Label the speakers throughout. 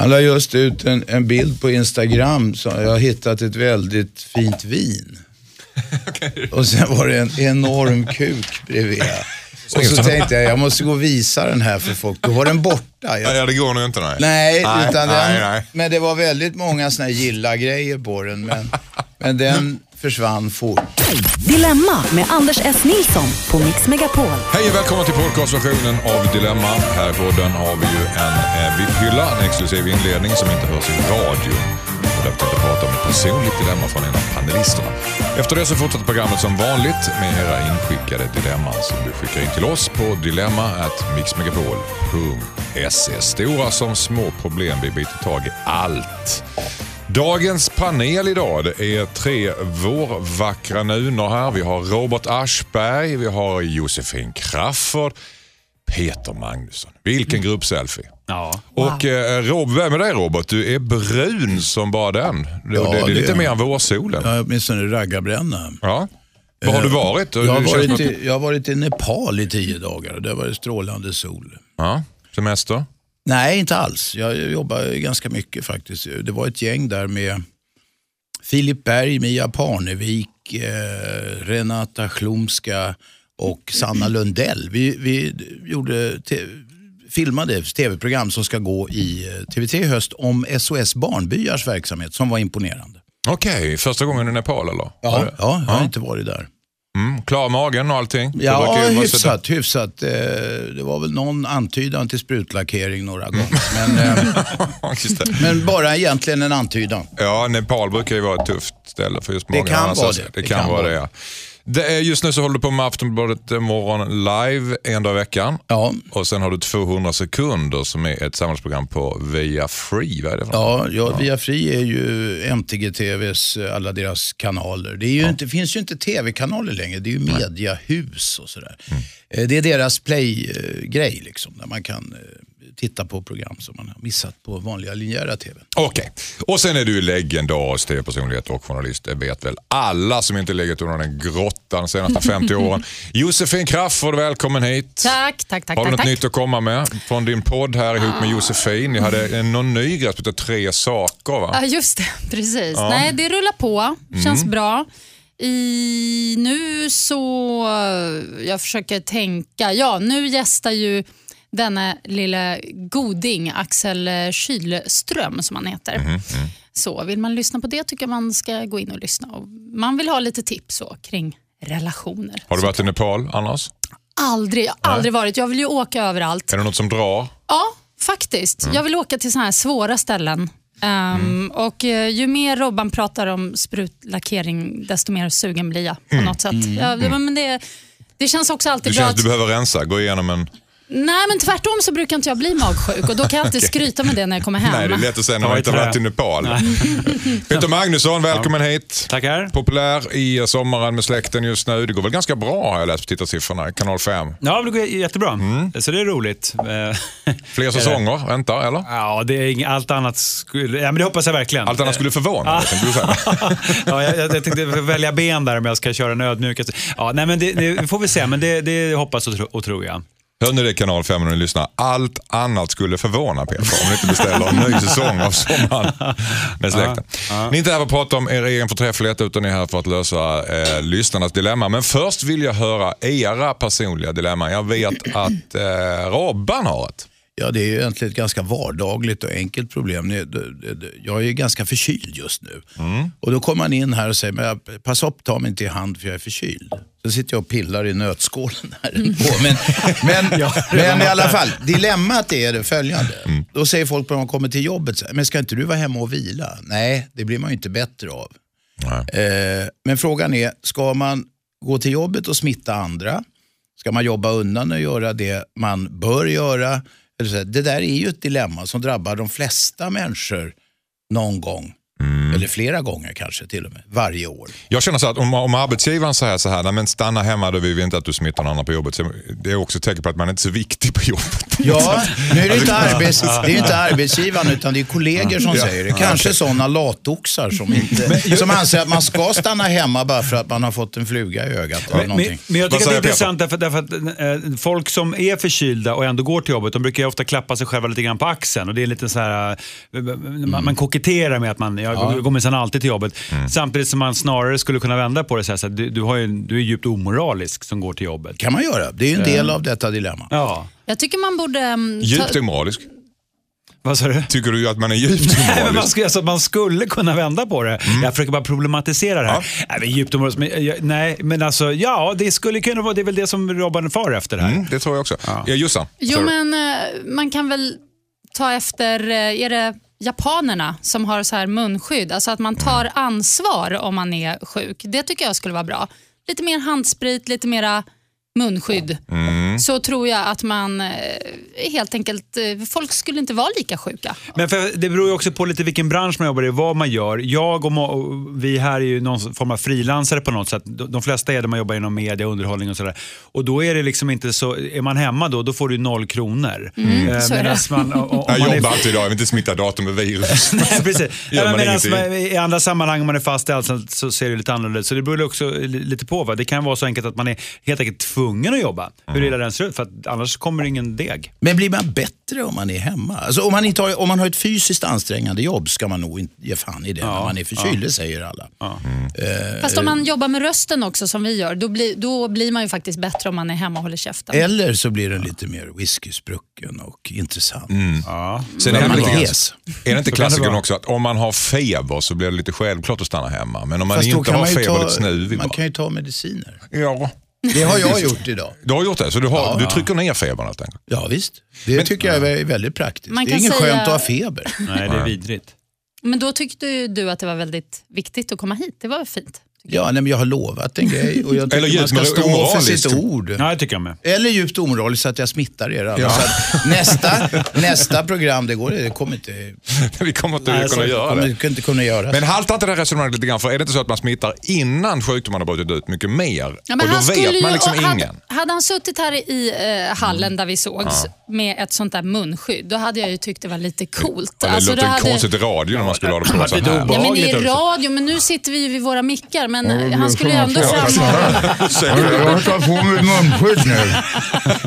Speaker 1: Han la just ut en, en bild på Instagram. Så jag har hittat ett väldigt fint vin. Och sen var det en enorm kuk bredvid. Och så tänkte jag, jag måste gå och visa den här för folk. Då var den borta. Jag,
Speaker 2: Ja, det går nog inte nej.
Speaker 1: nej,
Speaker 2: Nej,
Speaker 1: utan
Speaker 2: nej,
Speaker 1: den,
Speaker 2: nej.
Speaker 1: men det var väldigt många såna här gilla-grejer på den. Men, men den försvann fort.
Speaker 3: Dilemma med Anders S. Nilsson på Mix Megapol.
Speaker 2: Hej och välkommen till podcastversionen av Dilemma. Här i podden har vi ju en eh, VIP-hylla, en exklusiv inledning som inte hörs i radio. Och därför tänkte jag prata om ett personligt dilemma från en av panelisterna. Efter det så fortsätter programmet som vanligt med era inskickade dilemman som du skickar in till oss på dilemma@mixmegapol.se. Stora som små problem, vi biter tag i allt. Dagens panel idag det är tre vårvackra nunor här. Vi har Robert Aschberg, vi har Josefin Crafoord, Peter Magnusson. Vilken gruppselfie.
Speaker 4: Ja.
Speaker 2: Och eh, Rob, vem är det Robert? Du är brun som bara den. Det,
Speaker 1: Ja,
Speaker 2: det, det är
Speaker 1: det
Speaker 2: lite mer än vårsolen. Ja.
Speaker 1: Ja, åtminstone raggarbränna.
Speaker 2: Var har du varit?
Speaker 1: Jag har
Speaker 2: Det känns som
Speaker 1: varit,
Speaker 2: att-
Speaker 1: i, jag har varit i Nepal i tio dagar och där var det strålande sol.
Speaker 2: Ja, semester?
Speaker 1: Nej, inte alls. Jag jobbar ganska mycket faktiskt. Det var ett gäng där med Filip Berg, Mia Parnevik, eh, Renata Schlumska och Sanna Lundell. Vi, vi gjorde te- filmade tv-program som ska gå i eh, TV3 i höst om SOS Barnbyars verksamhet som var imponerande.
Speaker 2: Okej, första gången i Nepal eller?
Speaker 1: Ja, ja jag har inte varit där.
Speaker 2: Mm, klar magen och allting? Det
Speaker 1: Ja,
Speaker 2: vara så-
Speaker 1: hyfsat. hyfsat. Eh, Det var väl någon antydan till sprutlackering några gånger. Men, eh,
Speaker 2: det.
Speaker 1: men bara egentligen en antydan.
Speaker 2: Ja, Nepal brukar ju vara ett tufft ställe för just
Speaker 1: Det
Speaker 2: många.
Speaker 1: kan vara det.
Speaker 2: Det
Speaker 1: Det
Speaker 2: kan,
Speaker 1: kan
Speaker 2: vara det, ja. Det är, just nu så håller du på med Aftonbladet morgon live en dag i veckan.
Speaker 1: Ja,
Speaker 2: Och sen har du 200 sekunder som är ett samhällsprogram på Via Free. Vad är det för
Speaker 1: ja, ja Via Free är ju MTG-TVs, eh, alla deras kanaler. Det, ju inte, finns ju inte tv-kanaler längre, det är ju mediahus och sådär. Eh, Det är deras play-grej, liksom, där man kan eh, titta på program som man har missat på vanliga linjära tv.
Speaker 2: Okej, och sen är du ju legendarisk tv-personlighet och journalist. Det vet väl alla som inte legat under den grottan de senaste 50 åren. Josefin Crafoord, välkommen hit.
Speaker 5: Tack, tack, tack.
Speaker 2: Har du
Speaker 5: tack,
Speaker 2: något
Speaker 5: tack.
Speaker 2: nytt att komma med från din podd här ihop med Josefin? Ni hade en, någon ny grej som Tre saker va?
Speaker 5: Ja, just det. Precis. Nej, det rullar på. Känns
Speaker 2: Mm.
Speaker 5: bra. I, nu så... Jag försöker tänka. Ja, nu gästar ju denna lilla goding, Axel Kylström som han heter.
Speaker 2: Mhm,
Speaker 5: Så Vill man lyssna på det tycker jag man ska gå in och lyssna. Och man vill ha lite tips så, kring relationer.
Speaker 2: Har du varit i Nepal annars?
Speaker 5: Aldrig, jag har aldrig varit. Jag vill ju åka överallt.
Speaker 2: Är det något som drar?
Speaker 5: Ja, faktiskt.
Speaker 2: Mm.
Speaker 5: Jag vill åka till såna här svåra ställen. Um, och eh, Ju mer Robban pratar om sprutlackering, desto mer sugen blir jag på något sätt. Ja, det, men det, det känns också alltid
Speaker 2: Mm. Det
Speaker 5: bra
Speaker 2: känns
Speaker 5: att
Speaker 2: du behöver rensa, gå igenom en...
Speaker 5: Nej, men tvärtom så brukar inte jag bli magsjuk och då kan jag alltid skryta med det när jag kommer hem.
Speaker 2: Nej, det är lätt att säga när man inte varit i Nepal. Peter Magnusson, välkommen hit.
Speaker 4: Tackar.
Speaker 2: Populär i sommaren med släkten just nu. Det går väl ganska bra har jag läst på tittarsiffrorna. Kanal 5.
Speaker 4: Ja, det går jättebra.
Speaker 2: Mm.
Speaker 4: Så det är roligt. Eh,
Speaker 2: Fler säsonger väntar, eller?
Speaker 4: Ja, det är inget, allt annat skulle... Ja, men det hoppas jag verkligen.
Speaker 2: Allt annat skulle förvåna dig,
Speaker 4: ja, jag, jag tänkte välja ben där om jag ska köra en ödmjuk. Ja, nej, men det, det får vi se, men det, det hoppas och, tro, och tror jag.
Speaker 2: Hör ni det Kanal 5 när ni lyssnar? Allt annat skulle förvåna Peter om ni inte beställer en ny säsong av Sommaren med släkten. Ni är inte här för att prata om er egen förträfflighet utan ni är här för att lösa eh, lyssnarnas dilemma. Men först vill jag höra era personliga dilemman. Jag vet att eh, Robban har ett.
Speaker 1: Ja, det är ju egentligen ett ganska vardagligt och enkelt problem. Jag är ganska förkyld just nu. Och Då kommer man in här och säger, men pass upp, ta mig inte i hand för jag är förkyld. Så sitter jag och pillar i nötskålen här. Men, men, men i alla fall, dilemmat är det följande. Då säger folk när man kommer till jobbet, men ska inte du vara hemma och vila? Nej, det blir man ju inte bättre av. Eh, men frågan är, ska man gå till jobbet och smitta andra? Ska man jobba undan och göra det man bör göra? Eller så här, Det där är ju ett dilemma som drabbar de flesta människor någon gång. Eller flera gånger kanske till och med, varje år.
Speaker 2: Jag känner så att om, om arbetsgivaren säger så här, "Nej, men stanna hemma, då vill vi inte att du smittar någon annan på jobbet. Så det är också ett tecken på att man inte är så viktig på jobbet.
Speaker 1: Ja, nu är det inte, arbets, det är inte arbetsgivaren utan det är kollegor som säger det. Kanske sådana latoxar som, inte, som anser att man ska stanna hemma bara för att man har fått en fluga i ögat eller
Speaker 4: Men,
Speaker 1: någonting.
Speaker 4: men jag tycker att det är intressant därför, därför att eh, folk som är förkylda och ändå går till jobbet, de brukar ju ofta klappa sig själva lite grann på axeln. Och det är lite så här, eh, man, man koketterar med att man, jag går minsann alltid till jobbet. Samtidigt som man snarare skulle kunna vända på det så här, så att du, du, har ju, du är djupt omoralisk som går till jobbet.
Speaker 1: kan man göra. Det är ju en del av detta dilemma.
Speaker 4: Ja,
Speaker 5: Jag tycker man borde... mm,
Speaker 2: Djupt omoralisk.
Speaker 4: vad sa du?
Speaker 2: Tycker du att man är djupt
Speaker 4: Nej, men man,
Speaker 2: omoralisk?
Speaker 4: skulle, alltså, man skulle kunna vända på det. Jag försöker bara problematisera det här. Nej, men djupt omoraliskt, men, jag- nej, men alltså ja, det skulle kunna vara, det är väl det som Robban far efter det här.
Speaker 2: Mm, det tror jag också. Ja. Jossan,
Speaker 5: Jo,
Speaker 2: sorry.
Speaker 5: men eh, man kan väl ta efter, eh, är det japanerna som har så här munskydd? Alltså att man tar ansvar om man är sjuk. Det tycker jag skulle vara bra. Lite mer handsprit, lite mera munskydd. Så tror jag att man eh, helt enkelt, eh, folk skulle inte vara lika sjuka.
Speaker 4: Men för, det beror ju också på lite vilken bransch man jobbar i, vad man gör. Jag och, och vi här är ju någon form av frilansare på något sätt. De, de flesta är det man jobbar inom media, underhållning och sådär. Och då är det liksom inte så, är man hemma då, då får du noll kronor. Eh,
Speaker 5: så är det.
Speaker 4: medans man, o- o- om
Speaker 2: jag
Speaker 4: man är-
Speaker 2: jobbar inte idag, jag vill inte smitta datorn med virus.
Speaker 4: Nej, precis. Ja, men I andra sammanhang, om man är fast i alltså, så ser det lite annorlunda ut. Så det beror också li- lite på. Va? Det kan vara så enkelt att man är helt enkelt tvungen att jobba. Hur illa den ser ut, för att annars kommer ingen deg.
Speaker 1: Men blir man bättre om man är hemma? Alltså om, man inte har, om man har ett fysiskt ansträngande jobb ska man nog inte ge fan i det när man är förkyld, det säger alla.
Speaker 5: Fast om man jobbar med rösten också som vi gör, då blir, då blir man ju faktiskt bättre om man är hemma och håller käften.
Speaker 1: Eller så blir den lite mer whiskysprucken och intressant.
Speaker 2: Sen
Speaker 1: Då
Speaker 2: är
Speaker 1: är
Speaker 2: det
Speaker 1: man.
Speaker 2: Är det inte
Speaker 4: det
Speaker 2: klassikern
Speaker 4: vara.
Speaker 2: också att om man har feber så blir det lite självklart att stanna hemma. Men om man
Speaker 1: Fast
Speaker 2: inte
Speaker 1: kan
Speaker 2: har feber,
Speaker 1: ta,
Speaker 2: lite snuvig
Speaker 1: man
Speaker 2: bara.
Speaker 1: kan ju ta mediciner.
Speaker 2: Ja,
Speaker 1: Det har jag gjort idag.
Speaker 2: du har gjort det. Så du, har,
Speaker 1: Ja.
Speaker 2: du trycker ner febern helt enkelt.
Speaker 1: Ja visst. Det tycker jag är väldigt praktiskt.
Speaker 5: Man
Speaker 1: Det är
Speaker 5: kan
Speaker 1: inget
Speaker 5: säga-
Speaker 1: skönt att ha feber.
Speaker 4: Nej, det är vidrigt.
Speaker 5: Men då tyckte du att det var väldigt viktigt att komma hit. Det var fint?
Speaker 1: Ja, nej, men jag har lovat en grej och jag tycker
Speaker 2: Eller
Speaker 1: man
Speaker 2: djupt
Speaker 1: ska stå för
Speaker 2: omoraliskt.
Speaker 1: sitt ord.
Speaker 4: Ja, det tycker jag med.
Speaker 1: Eller djupt omoraliskt så att jag smittar er alla. Så att nästa, nästa program, det, går, det kommer inte,
Speaker 2: Vi kommer inte
Speaker 4: Nej,
Speaker 2: kunna
Speaker 4: så-
Speaker 2: göra
Speaker 1: kommer
Speaker 2: det.
Speaker 1: inte kunna göra.
Speaker 2: Men haltar inte det här resonemanget lite grann? För är det inte så att man smittar innan sjukdomen har brutit ut mycket mer?
Speaker 5: Ja, men
Speaker 2: och då
Speaker 5: han skulle
Speaker 2: vet
Speaker 5: ju-
Speaker 2: man liksom
Speaker 5: och hade,
Speaker 2: ingen.
Speaker 5: Hade han suttit här i eh, hallen där vi sågs med ett sånt där munskydd, då hade jag ju tyckt det var lite coolt.
Speaker 2: Ja, det
Speaker 5: Alltså,
Speaker 2: låter
Speaker 5: då hade-
Speaker 2: konstigt i radio när man skulle ha det på
Speaker 4: lite
Speaker 2: här.
Speaker 5: Ja, men i
Speaker 4: Behagligt också.
Speaker 5: radio, men nu sitter vi ju vid våra mickar. Men eh, han skulle ju ändå framhålla...
Speaker 1: Jag tar på mig munskydd nu.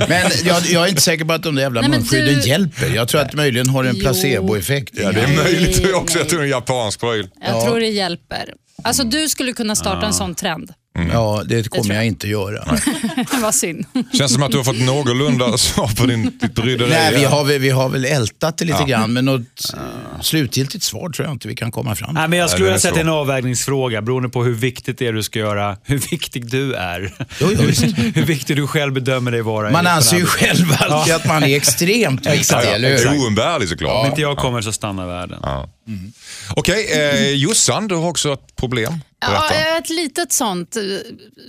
Speaker 1: Men jag, jag är inte säker på att de där jävla
Speaker 5: Nej,
Speaker 1: munskydden
Speaker 5: du-
Speaker 1: hjälper. Jag tror att det möjligen har en placeboeffekt.
Speaker 2: Ja, det är möjligt också. Jag tror det är en japansk pryl.
Speaker 5: Jag tror det hjälper. Alltså du skulle kunna starta en sån trend.
Speaker 1: Ja, det kommer jag
Speaker 5: jag.
Speaker 1: inte göra.
Speaker 5: Vad synd.
Speaker 2: Känns som att du har fått någorlunda svar på din, ditt bryderi.
Speaker 1: Nej, vi har, väl, vi har väl ältat det lite grann, men något slutgiltigt svar tror jag inte vi kan komma fram
Speaker 4: Nej,
Speaker 1: till.
Speaker 4: men jag skulle vilja säga att det är en avvägningsfråga beroende på hur viktigt det är du ska göra, hur viktig du är.
Speaker 1: Jo, jo, visst.
Speaker 4: hur viktig du själv bedömer dig vara.
Speaker 1: Man anser ju själv alltid att man är extremt viktig, eller hur?
Speaker 2: Oumbärlig såklart.
Speaker 4: Om inte jag kommer så stannar världen.
Speaker 2: Ja. Okej, eh, Jossan, du har också ett problem.
Speaker 5: Ja,
Speaker 2: Berätta.
Speaker 5: jag har ett litet sånt eh,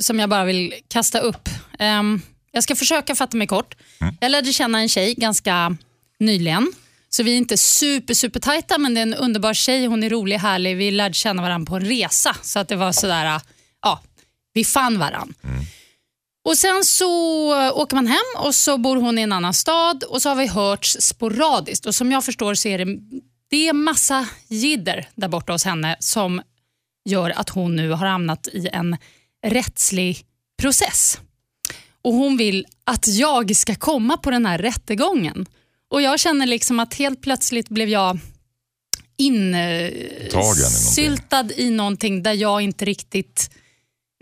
Speaker 5: som jag bara vill kasta upp. Ehm, jag ska försöka fatta mig kort. Jag lärde känna en tjej ganska nyligen. Så vi är inte super, super tajta, men det är en underbar tjej. Hon är rolig, härlig. Vi lärde känna varandra på en resa. Så att det var sådär, eh, ja, vi fann varandra. Och Sen så åker man hem och så bor hon i en annan stad och så har vi hörts sporadiskt. Och Som jag förstår så är det, det är massa jidder där borta hos henne som gör att hon nu har hamnat i en rättslig process. Och Hon vill att jag ska komma på den här rättegången. Och Jag känner liksom att helt plötsligt blev jag insyltad i någonting där jag inte riktigt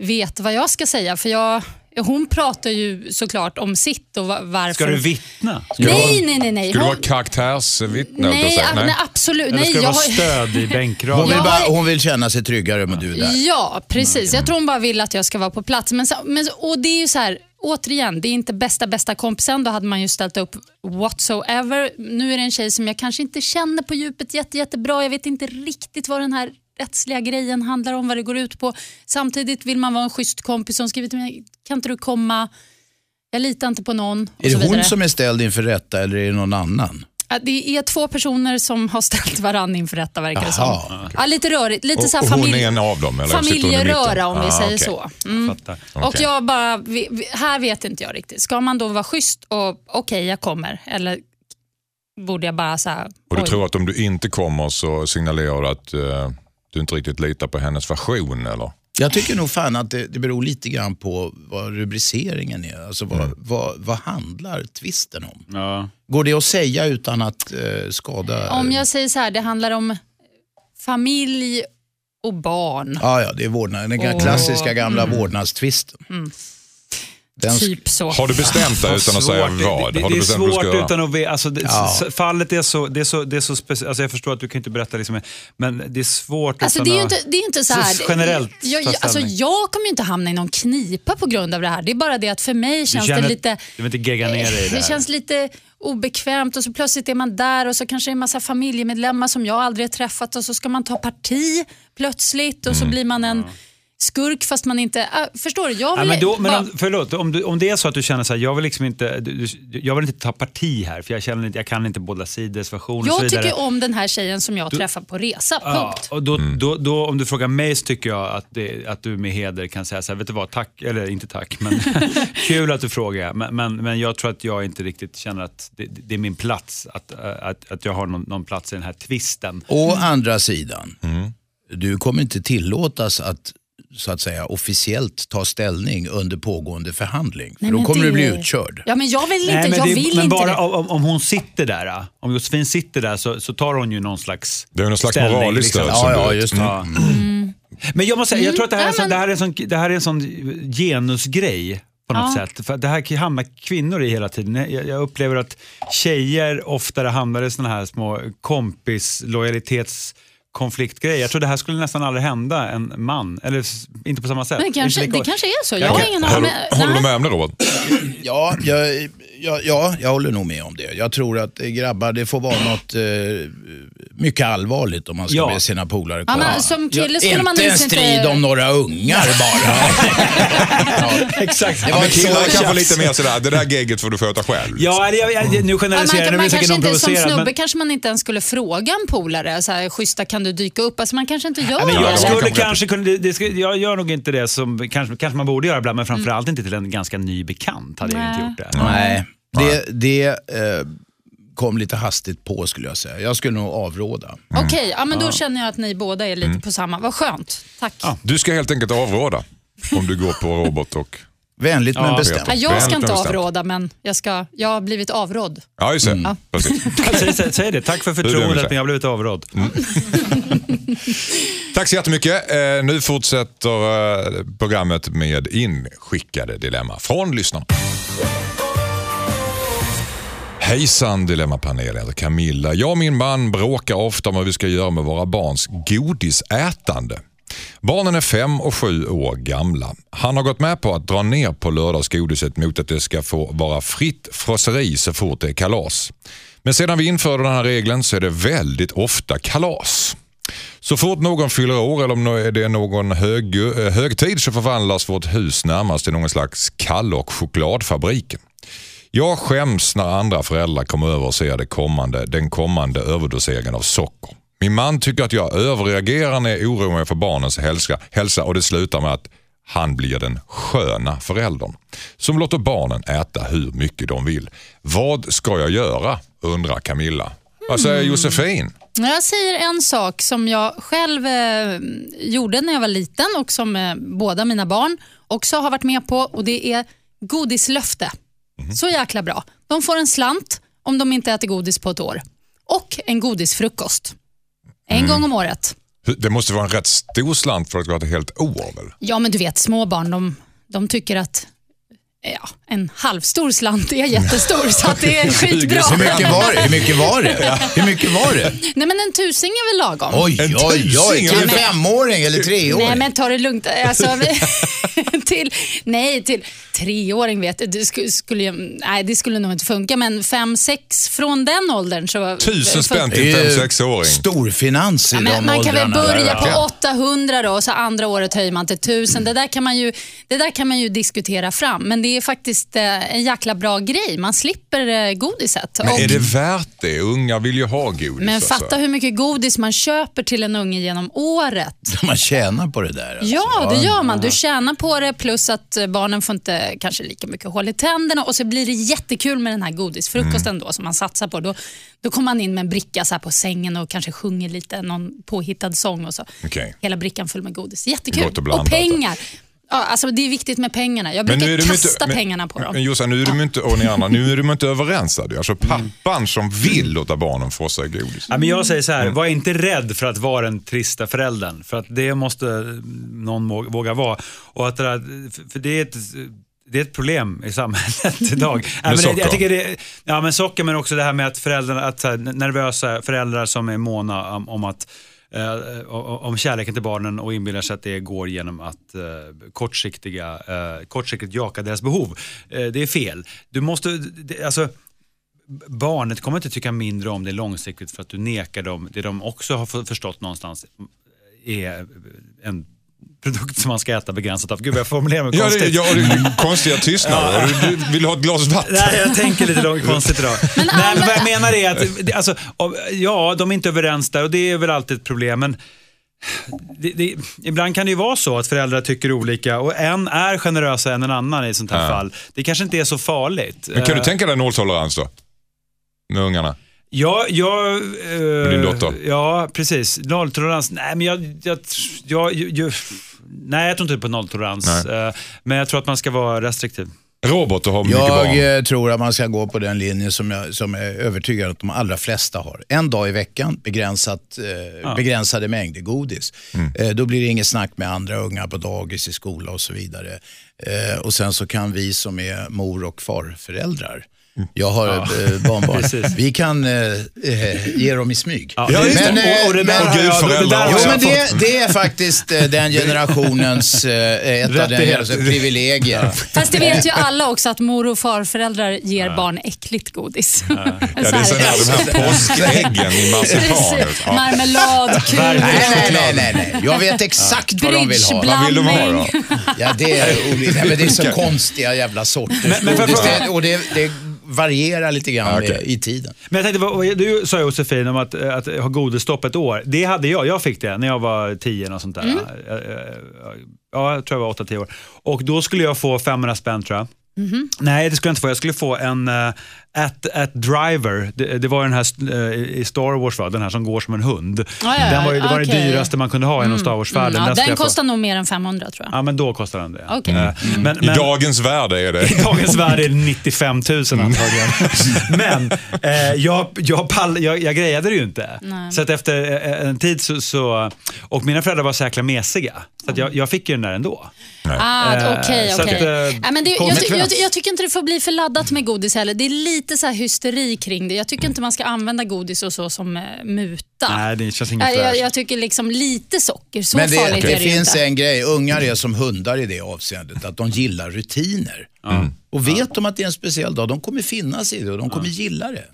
Speaker 5: vet vad jag ska säga. För jag, hon pratar ju såklart om sitt och va- varför.
Speaker 4: Ska du vittna?
Speaker 5: Nej, nej, nej. nej.
Speaker 2: Ska du vara
Speaker 5: Hon-
Speaker 2: karaktärsvittne?
Speaker 5: nej,
Speaker 2: att säga?
Speaker 5: a- nej, absolut.
Speaker 4: Eller
Speaker 5: Nej,
Speaker 4: ska det
Speaker 5: jag
Speaker 4: vara
Speaker 5: har-
Speaker 4: stöd i
Speaker 1: Hon
Speaker 4: bänkraden?
Speaker 1: vill,
Speaker 5: Jag
Speaker 1: bara, hon vill känna sig tryggare med du är där.
Speaker 5: Ja, precis. Jag tror hon bara vill att jag ska vara på plats. Men, men, och det är ju så här, återigen, det är inte bästa bästa kompisen. Då hade man ju ställt upp whatsoever. Nu är det en tjej som jag kanske inte känner på djupet jätte, jättebra. Jag vet inte riktigt vad den här rättsliga grejen handlar om, vad det går ut på. Samtidigt vill man vara en schysst kompis som skriver till mig, kan inte du komma? Jag litar inte på någon.
Speaker 1: Är det hon som är ställd inför rätta eller är det någon annan?
Speaker 5: Det är två personer som har ställt varann inför rätta verkar det som. Ja, lite rörigt. Lite
Speaker 2: Och,
Speaker 5: så här
Speaker 2: och hon
Speaker 5: familj...
Speaker 2: är en av dem? Eller
Speaker 5: familjeröra om vi
Speaker 2: Ah,
Speaker 5: säger
Speaker 2: okej.
Speaker 5: så. Mm. Och
Speaker 2: Okej.
Speaker 5: jag bara, här vet inte jag riktigt. Ska man då vara schysst och okej jag kommer eller borde jag bara så här,
Speaker 2: Och du
Speaker 5: oj.
Speaker 2: tror att om du inte kommer så signalerar du att eh, du inte riktigt litar på hennes version? Eller?
Speaker 1: Jag tycker nog fan att det, det beror lite grann på vad rubriceringen är. Alltså vad,
Speaker 2: Mm.
Speaker 1: vad, vad handlar tvisten om?
Speaker 4: Ja.
Speaker 1: Går det att säga utan att eh, skada?
Speaker 5: Om jag säger så här, det handlar om familj och barn.
Speaker 1: Ja, ja, det är vårdnad, den
Speaker 5: Åh.
Speaker 1: klassiska gamla vårdnadstvisten. Den,
Speaker 5: Typ så.
Speaker 2: Har du bestämt dig utan att säga vad?
Speaker 4: Det, det,
Speaker 2: Har
Speaker 4: det
Speaker 2: du
Speaker 4: är svårt utan att veta. Alltså, det,
Speaker 1: Ja.
Speaker 4: Fallet är så, det är så, det är så speciellt. Alltså, jag förstår att du kan inte berätta, liksom, men det är svårt
Speaker 5: Alltså,
Speaker 4: utan
Speaker 5: det är
Speaker 4: att...
Speaker 5: inte, det är inte så här.
Speaker 4: Generellt
Speaker 5: jag, jag, alltså, jag kommer ju inte hamna i någon knipa på grund av det här. Det är bara det att för mig känns
Speaker 4: känner-
Speaker 5: det lite...
Speaker 4: Du vill inte gegga ner dig i det
Speaker 5: Det känns lite obekvämt och så plötsligt är man där och så kanske det är en massa familjemedlemmar som jag aldrig har träffat och så ska man ta parti plötsligt och så
Speaker 4: Mm.
Speaker 5: blir man en skurk fast man inte... Äh, förstår du? Jag
Speaker 4: Ja,
Speaker 5: vill
Speaker 4: men då, men om, förlåt, om, du, om det är så att du känner så här, jag vill, liksom inte, du, jag vill inte ta parti här för jag, känner inte, jag kan inte båda sidors version och så
Speaker 5: jag
Speaker 4: vidare.
Speaker 5: tycker om den här tjejen som jag träffar på resa,
Speaker 4: Ja,
Speaker 5: punkt.
Speaker 4: och då, då, då, om du frågar mig så tycker jag att, det, att du med heder kan säga så här, vet du vad, tack, eller inte tack, men kul att du frågar. Men, men, men jag tror att jag inte riktigt känner att det, det är min plats, att, att, att jag har någon, någon plats i den här tvisten.
Speaker 1: Å andra sidan,
Speaker 2: Mm.
Speaker 1: du kommer inte tillåtas att så att säga officiellt ta ställning under pågående förhandling. För
Speaker 5: Nej,
Speaker 1: då
Speaker 5: men
Speaker 1: kommer
Speaker 5: det-
Speaker 1: du bli utkörd.
Speaker 5: Ja, men jag vill inte,
Speaker 4: Nej, men
Speaker 5: jag
Speaker 4: det,
Speaker 5: vill
Speaker 4: men
Speaker 5: inte
Speaker 4: bara
Speaker 5: det.
Speaker 4: om, om hon sitter där, om Josefin sitter där så, så tar hon ju någon slags
Speaker 2: Det är någon slags
Speaker 4: ställning,
Speaker 2: moraliskt
Speaker 4: liksom.
Speaker 2: stöd.
Speaker 1: Ja, ja, just det.
Speaker 4: Ja. Men jag måste säga, jag tror att det här, är en
Speaker 5: Mm.
Speaker 4: sån, det här, är en sån, det här är en sån genusgrej på något
Speaker 5: Ja.
Speaker 4: sätt. För det här hamnar kvinnor i hela tiden. Jag, jag upplever att tjejer oftare hamnar i såna här små kompis lojalitets konfliktgrejer. Jag tror det här skulle nästan aldrig hända en man. Eller inte på samma sätt.
Speaker 5: Men det kanske, det kanske är så. Jag har ingen aning.
Speaker 2: håller du med om det Robert?
Speaker 1: Ja, jag, ja, ja, jag håller nog med om det. Jag tror att eh, grabbar, det får vara något eh, mycket allvarligt om man ska
Speaker 4: Ja.
Speaker 1: be sina polare
Speaker 5: Ja,
Speaker 1: komma.
Speaker 5: men som kille skulle man
Speaker 1: inte en
Speaker 5: inte-
Speaker 1: strid om några ungar bara.
Speaker 4: Exakt.
Speaker 1: Det
Speaker 2: Ja,
Speaker 1: var
Speaker 2: men
Speaker 1: ett
Speaker 2: killar kan få lite mer sådär, det där gegget får du sköta själv.
Speaker 4: Ja, eller jag, jag, nu
Speaker 5: Ja,
Speaker 4: generaliserar jag. Nu
Speaker 5: man
Speaker 4: blir säkert
Speaker 5: kanske
Speaker 4: någon
Speaker 5: inte, som
Speaker 4: provocerad.
Speaker 5: snubbe
Speaker 4: men-
Speaker 5: kanske man inte ens skulle fråga en polare, så här, schyssta kan du dyka upp? Alltså, man kanske inte gör
Speaker 4: Ja, men
Speaker 5: det.
Speaker 4: jag
Speaker 2: de
Speaker 4: skulle
Speaker 2: kanske-
Speaker 4: kanske kunna, det, det, ska- jag gör nog inte det som kanske, kanske man borde göra ibland, men framförallt inte till en ganska ny bekant hade jag inte gjort det.
Speaker 1: Nej, det, det eh, kom lite hastigt på skulle jag säga. Jag skulle nog avråda.
Speaker 5: Okej, ja, men då känner jag att ni båda är lite på samma. Vad skönt. Tack. Ja.
Speaker 2: Du ska helt enkelt avråda om du går på Robert och...
Speaker 1: Vänligt men
Speaker 4: Ja,
Speaker 1: bestämt.
Speaker 5: jag ska inte
Speaker 2: bestämt.
Speaker 5: avråda, men jag, ska, jag har blivit avrådd.
Speaker 2: Ja, just det. Precis.
Speaker 4: Säg, säg, säg det, tack för förtroendet men jag har blivit avrådd.
Speaker 2: Tack så jättemycket. Eh, nu fortsätter eh, programmet med inskickade dilemma från lyssnarna. Hejsan Dilemmapanelen heter Camilla. Jag och min man bråkar ofta om vad vi ska göra med våra barns godisätande. Barnen är fem och sju år gamla. Han har gått med på att dra ner på lördagsgodiset mot att det ska få vara fritt frosseri så fort det är kalas. Men sedan vi införde den här regeln så är det väldigt ofta kalas. Så fort någon fyller år eller om det är någon hög, eh, högtid så förvandlas vårt hus närmast till någon slags kall och chokladfabriken. Jag skäms när andra föräldrar kommer över och ser det kommande, den kommande överdoseringen av socker. Min man tycker att jag överreagerar när jag oroar mig för barnens hälsa, hälsa och det slutar med att han blir den sköna föräldern som låter barnen äta hur mycket de vill. Vad ska jag göra? undrar Camilla. Vad säger Josefin?
Speaker 5: Jag säger en sak som jag själv eh, gjorde när jag var liten och som eh, båda mina barn också har varit med på och det är godislöfte. Så jäkla bra. De får en slant om de inte äter godis på ett år och en godisfrukost. En gång om året.
Speaker 2: Det måste vara en rätt stor slant för att gå ett helt år väl?
Speaker 5: Ja, men du vet små barn de, de tycker att ja, en halvstor slant är jättestor så att det är skitbra.
Speaker 1: Hur mycket var det? Hur mycket var det? Hur mycket var det?
Speaker 5: Nej, men en tusing är väl lagom?
Speaker 1: Oj,
Speaker 2: En
Speaker 1: oj, oj.
Speaker 2: tusing,
Speaker 1: Till en
Speaker 2: eller?
Speaker 1: femåring eller treåring?
Speaker 5: Nej, men ta det lugnt. Alltså, till, nej, till treåring vet du, det skulle, skulle, nej, det skulle nog inte funka, men fem, sex från den åldern så...
Speaker 2: Tusen spänn till fem sexåring
Speaker 1: Storfinans i
Speaker 5: Ja,
Speaker 1: de
Speaker 5: men man kan väl
Speaker 1: åldrarna.
Speaker 5: börja
Speaker 1: där.
Speaker 5: på 800 då och så andra året höjer man till 1000. Det där kan man ju, det där kan man ju diskutera fram. Men det är faktiskt eh, en jäkla bra grej. Man slipper eh, godiset.
Speaker 2: Men
Speaker 5: Och-
Speaker 2: är det värt det? Unga vill ju ha godis.
Speaker 5: men
Speaker 2: alltså.
Speaker 5: fatta hur mycket godis man köper till en unge genom året.
Speaker 1: Man tjänar på det där. Alltså.
Speaker 5: Ja, det gör man. Du tjänar på det plus att barnen får inte kanske lika mycket hål i tänderna och så blir det jättekul med den här godisfrukosten då som man satsar på. Då, då kommer man in med en bricka så här på sängen och kanske sjunger lite någon påhittad sång och så.
Speaker 2: Okej.
Speaker 5: Hela brickan full med godis. Jättekul.
Speaker 2: Och blandat,
Speaker 5: och pengar. Ja, alltså det är viktigt med pengarna. Jag
Speaker 2: Men
Speaker 5: brukar
Speaker 2: nu är de
Speaker 5: kasta
Speaker 2: inte, men,
Speaker 5: pengarna på dem.
Speaker 2: Men Jossan, nu är de inte, och ni andra, nu är de inte överens. Alltså pappan som vill lota barnen få sig godis.
Speaker 4: Ja, men jag säger så här,
Speaker 2: Mm.
Speaker 4: var inte rädd för att vara den trista föräldern. För att det måste någon våga vara. Och att det, där, för- för det är ett det är ett problem i samhället idag. Det,
Speaker 2: socker?
Speaker 4: jag tycker det, ja, men socker men också det här med att föräldrarna, att nervösa föräldrar som är måna om, om att eh, om kärleken till barnen och inbillar sig att det går genom att eh, kortsiktiga, eh, kortsiktigt jaka deras behov. Eh, det är fel. Du måste, det, alltså, barnet kommer inte tycka mindre om det långsiktigt för att du nekar dem det de också har för- förstått någonstans är en produkt som man ska äta begränsat av. Gud, jag formulerar mig
Speaker 2: Ja, det,
Speaker 4: konstigt.
Speaker 2: ja, det är konstiga tystnader. Du, du vill ha ett glas vatten?
Speaker 4: Nej, jag tänker lite långt konstigt idag. Nej, men vad jag menar är att, alltså, ja, de är inte överens där och det är väl alltid ett problem. Men det, det, ibland kan det ju vara så att föräldrar tycker olika och en är generösare än en annan i sånt här
Speaker 2: Ja.
Speaker 4: fall. Det kanske inte är så farligt.
Speaker 2: Men kan du
Speaker 4: Eh,
Speaker 2: tänka dig nolltolerans då? Med ungarna?
Speaker 4: Ja, jag... eh,
Speaker 2: din dotter?
Speaker 4: Ja, precis. Nolltolerans. Nej, men jag... jag, jag, jag, jag nej, jag tror inte på nolltolerans. Eh, Men jag tror att man ska vara restriktiv.
Speaker 2: Robot och ha mycket barn?
Speaker 1: Jag eh, tror att man ska gå på den linje som jag som är övertygad att de allra flesta har. En dag i veckan, begränsat, eh, begränsade mängder godis. Eh, då blir det inget snack med andra unga på dagis, i skola och så vidare. Eh, och Sen så kan vi som är mor och farföräldrar jag har eh, barnbarn.
Speaker 4: Precis.
Speaker 1: Vi kan eh, eh, ge dem i smyg.
Speaker 4: Ja,
Speaker 1: men,
Speaker 4: det. Och- och det
Speaker 1: eh,
Speaker 4: där
Speaker 1: men-
Speaker 4: har jag- det där
Speaker 1: Jo, men det, det är faktiskt eh, den generationens eh, ett av den generationens privilegier.
Speaker 5: Fast det vet ju alla också att mor och farföräldrar ger barn äckligt godis.
Speaker 2: Ja, det är sån här, de här påskäggen i marsipanet.
Speaker 5: Precis.
Speaker 2: Ja.
Speaker 5: Marmelad, kul.
Speaker 1: Nej, nej, nej, nej, nej. Jag vet exakt vad de vill ha.
Speaker 2: Vad vill de ha då?
Speaker 1: Ja, det är. Nej, men det är så konstiga jävla sorter.
Speaker 4: Men- men
Speaker 1: och det, det varierar lite grann
Speaker 2: okej.
Speaker 1: med, i tiden.
Speaker 4: Men jag tänkte, du sa Josefin om att, att ha godisstopp ett år. Det hade jag. Jag fick det när jag var 10 och sånt där. Eh, eh, Ja, jag tror jag var 8-10 år. Och då skulle jag få 500 spänn tror jag. Nej, det skulle jag inte få. Jag skulle få en uh, at, at driver. Det, det var den här eh, i Star Wars, va? den här som går som en hund.
Speaker 5: Ja, ja,
Speaker 4: den var, det var
Speaker 5: okej.
Speaker 4: det dyraste man kunde ha inom Star Wars-världen.
Speaker 5: Ja,
Speaker 4: Den
Speaker 5: den kostar nog mer än 500 tror jag.
Speaker 4: Ja, men då kostar den det.
Speaker 5: Okej.
Speaker 4: Eh, Men,
Speaker 2: I
Speaker 4: men,
Speaker 2: dagens värde är det.
Speaker 4: i dagens värde är det 95 000 antagligen. Men eh, jag, jag, pall, jag, jag grejade det ju inte.
Speaker 5: Nej.
Speaker 4: Så att efter en tid så, så... Och mina föräldrar var så jäkla mesiga. Så att jag, jag fick ju den där ändå.
Speaker 5: Ah,
Speaker 4: Eh,
Speaker 5: Okej, okej. Ja, men det- jag, tycker inte det får bli för laddat med godis heller. Det är lite så här hysteri kring det. Jag tycker inte man ska använda godis och så som eh, muta.
Speaker 4: Nej, det känns inget
Speaker 5: jag, jag, tycker liksom lite socker, så
Speaker 1: Men det,
Speaker 5: farligt
Speaker 1: det
Speaker 5: är det ju
Speaker 1: finns
Speaker 5: inte.
Speaker 1: en grej. Ungar är som hundar i det avseendet. Att de gillar rutiner. Och vet de att det är en speciell dag, de kommer finnas i det och de kommer gilla det.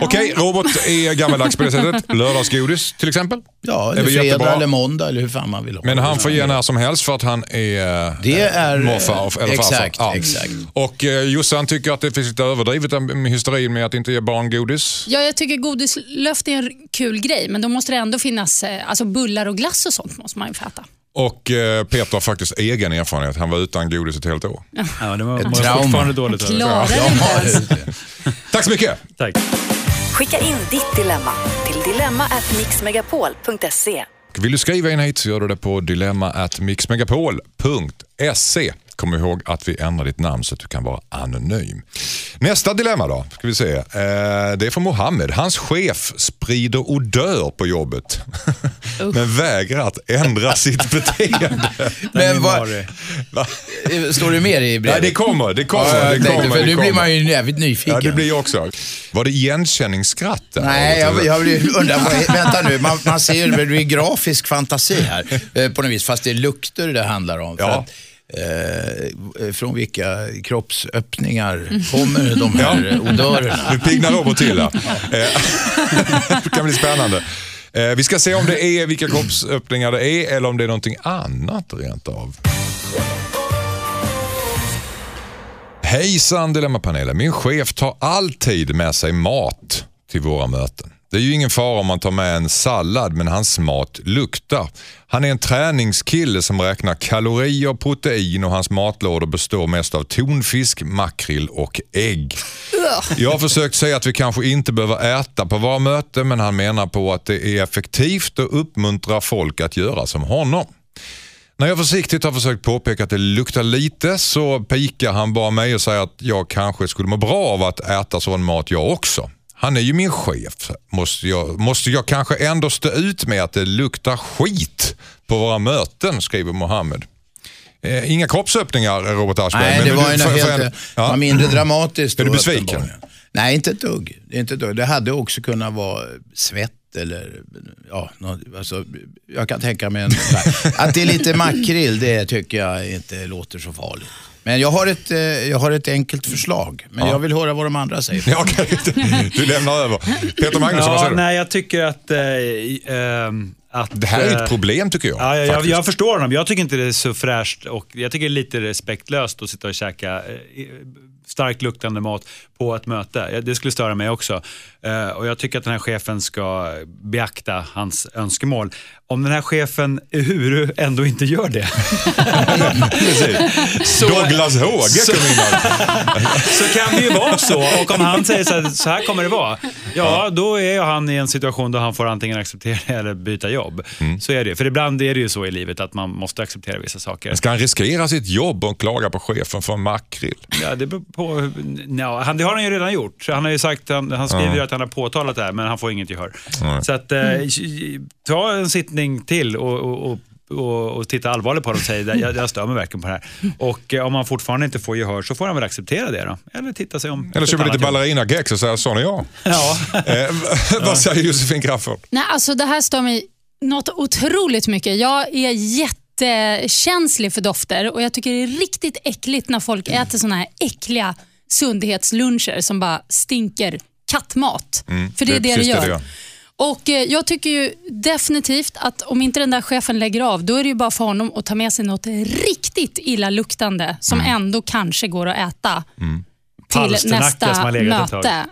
Speaker 2: Okej, robot är gammaldags på det sättet. Lördagsgodis till exempel.
Speaker 1: Ja,
Speaker 2: är
Speaker 1: eller fredag
Speaker 2: jättebra.
Speaker 1: eller måndag eller hur fan man vill ha
Speaker 2: Men han får ge när som helst för att han är, eh,
Speaker 1: Det är-
Speaker 2: morfar eller farfar.
Speaker 1: exakt, exakt.
Speaker 2: Och eh, Jossan tycker att det finns lite överdrivet med hysterin med att inte ge barn godis.
Speaker 5: Ja, jag tycker godislöft är en kul grej, men då måste det ändå finnas eh, alltså bullar och glass och sånt måste man ju få äta.
Speaker 2: Och eh, Peter har faktiskt egen erfarenhet. Han var utan godis ett helt år.
Speaker 4: Ja, det var,
Speaker 1: Ett trauma.
Speaker 4: dåligt.
Speaker 5: inte
Speaker 1: Ja.
Speaker 2: Tack så mycket!
Speaker 4: Tack.
Speaker 3: Skicka in ditt dilemma till dilemma@mixmegapol.se.
Speaker 2: Vill du skriva in hit så gör du det på dilemma@mixmegapol.se. Kom ihåg att vi ändrar ditt namn så att du kan vara anonym. Nästa dilemma då, ska vi se. Eh, det är från Mohammed. Hans chef sprider odör på jobbet. men vägrar att ändra sitt beteende.
Speaker 1: Men vad.
Speaker 2: Va?
Speaker 1: står det mer i brevet?
Speaker 2: Ja, det kommer, det kommer.
Speaker 1: Ja,
Speaker 2: det
Speaker 1: tänkte,
Speaker 2: kommer,
Speaker 1: för
Speaker 2: det
Speaker 1: nu blir
Speaker 2: kommer.
Speaker 1: man ju jävligt nyfiken.
Speaker 2: Ja, det blir jag också. Var det igenkänningsskratt? där?
Speaker 1: Nej, jag, jag blir- undrar, vänta nu, man, man ser ju, det blir grafisk fantasi här eh, på något vis, fast det är lukter det handlar om. För
Speaker 2: Ja.
Speaker 1: Eh, från vilka kroppsöppningar kommer de här odörerna?
Speaker 2: Nu piggnar Robert till här. Eh, det kan bli spännande. Eh, Vi ska se om det är vilka kroppsöppningar det är eller om det är någonting annat rent av. Hejsan Dilemmapanelen. Min chef tar alltid med sig mat till våra möten. Det är ju ingen fara om man tar med en sallad men hans mat luktar. Han är en träningskille som räknar kalorier och protein och hans matlådor består mest av tonfisk, makrill och ägg. Jag har försökt säga att vi kanske inte behöver äta på våra möten men han menar på att det är effektivt och uppmuntrar folk att göra som honom. När jag försiktigt har försökt påpeka att det luktar lite så pikar han bara mig och säger att jag kanske skulle må bra av att äta sån mat jag också. Han är ju min chef. Måste jag, måste jag kanske ändå stå ut med att det luktar skit på våra möten, skriver Mohammed. Eh, inga kroppsöppningar, Robert Aschberg.
Speaker 1: Nej,
Speaker 2: men
Speaker 1: det var,
Speaker 2: du- för- för
Speaker 1: helt,
Speaker 2: en-
Speaker 1: det var mindre dramatiskt.
Speaker 2: Är du besviken?
Speaker 1: Nej, inte ett dugg. Det, är inte ett dugg. det hade också kunnat vara svett eller, ja, alltså, jag kan tänka mig en, att det är lite makrill, det tycker jag inte låter så farligt. Men jag har ett, eh, jag har ett enkelt förslag, men jag vill höra vad de andra säger.
Speaker 2: Ja, okej. Du lämnar över. Peter Magnusson, vad
Speaker 4: Ja,
Speaker 2: säger du?
Speaker 4: nej, jag tycker att... Eh, ehm, att
Speaker 2: Det här är
Speaker 4: eh,
Speaker 2: ett problem tycker jag.
Speaker 4: Ja, jag, jag förstår honom. Jag tycker inte det är så fräscht och jag tycker det är lite respektlöst att sitta och käka eh, starkt luktande mat på ett möte. Det skulle störa mig också. Eh, och Jag tycker att den här chefen ska beakta hans önskemål. Om den här chefen Uhuru ändå inte gör det. så,
Speaker 2: Douglas Håge här.
Speaker 4: så kan det ju vara så. Och om han säger så här, så här kommer det vara. Ja, då är han i en situation då han får antingen acceptera eller byta jobb.
Speaker 2: Mm.
Speaker 4: Så är det. För ibland är det ju så i livet att man måste acceptera vissa saker.
Speaker 2: Ska han riskera sitt jobb och klaga på chefen för en makrill?
Speaker 4: Ja, det beror på. Ja, han, det har han ju redan gjort. Han har ju sagt, han, han skriver ju att han har påtalat det här, men han får inget gehör. Så att, eh, ta en sittning till och, och, och och, och titta allvarligt på det och säga jag, jag stör mig verkligen på det här. Och eh, om han fortfarande inte får gehör så får han väl acceptera det då. Eller titta sig om.
Speaker 2: Eller köpa lite ballerina-gex och säga sån är jag.
Speaker 4: Ja.
Speaker 2: Eh, vad säger Josefin Crafoord?
Speaker 5: Nej, alltså det här stör mig något otroligt mycket. Jag är jättekänslig för dofter och jag tycker det är riktigt äckligt när folk äter såna här äckliga sundhetsluncher som bara stinker kattmat. för det är
Speaker 2: det
Speaker 5: det gör.
Speaker 2: det gör.
Speaker 5: Och eh, Jag tycker ju definitivt att om inte den där chefen lägger av, då är det ju bara för honom att ta med sig något riktigt illaluktande som
Speaker 2: Mm.
Speaker 5: ändå kanske går att äta till
Speaker 4: Palsternacka som
Speaker 5: nästa möte.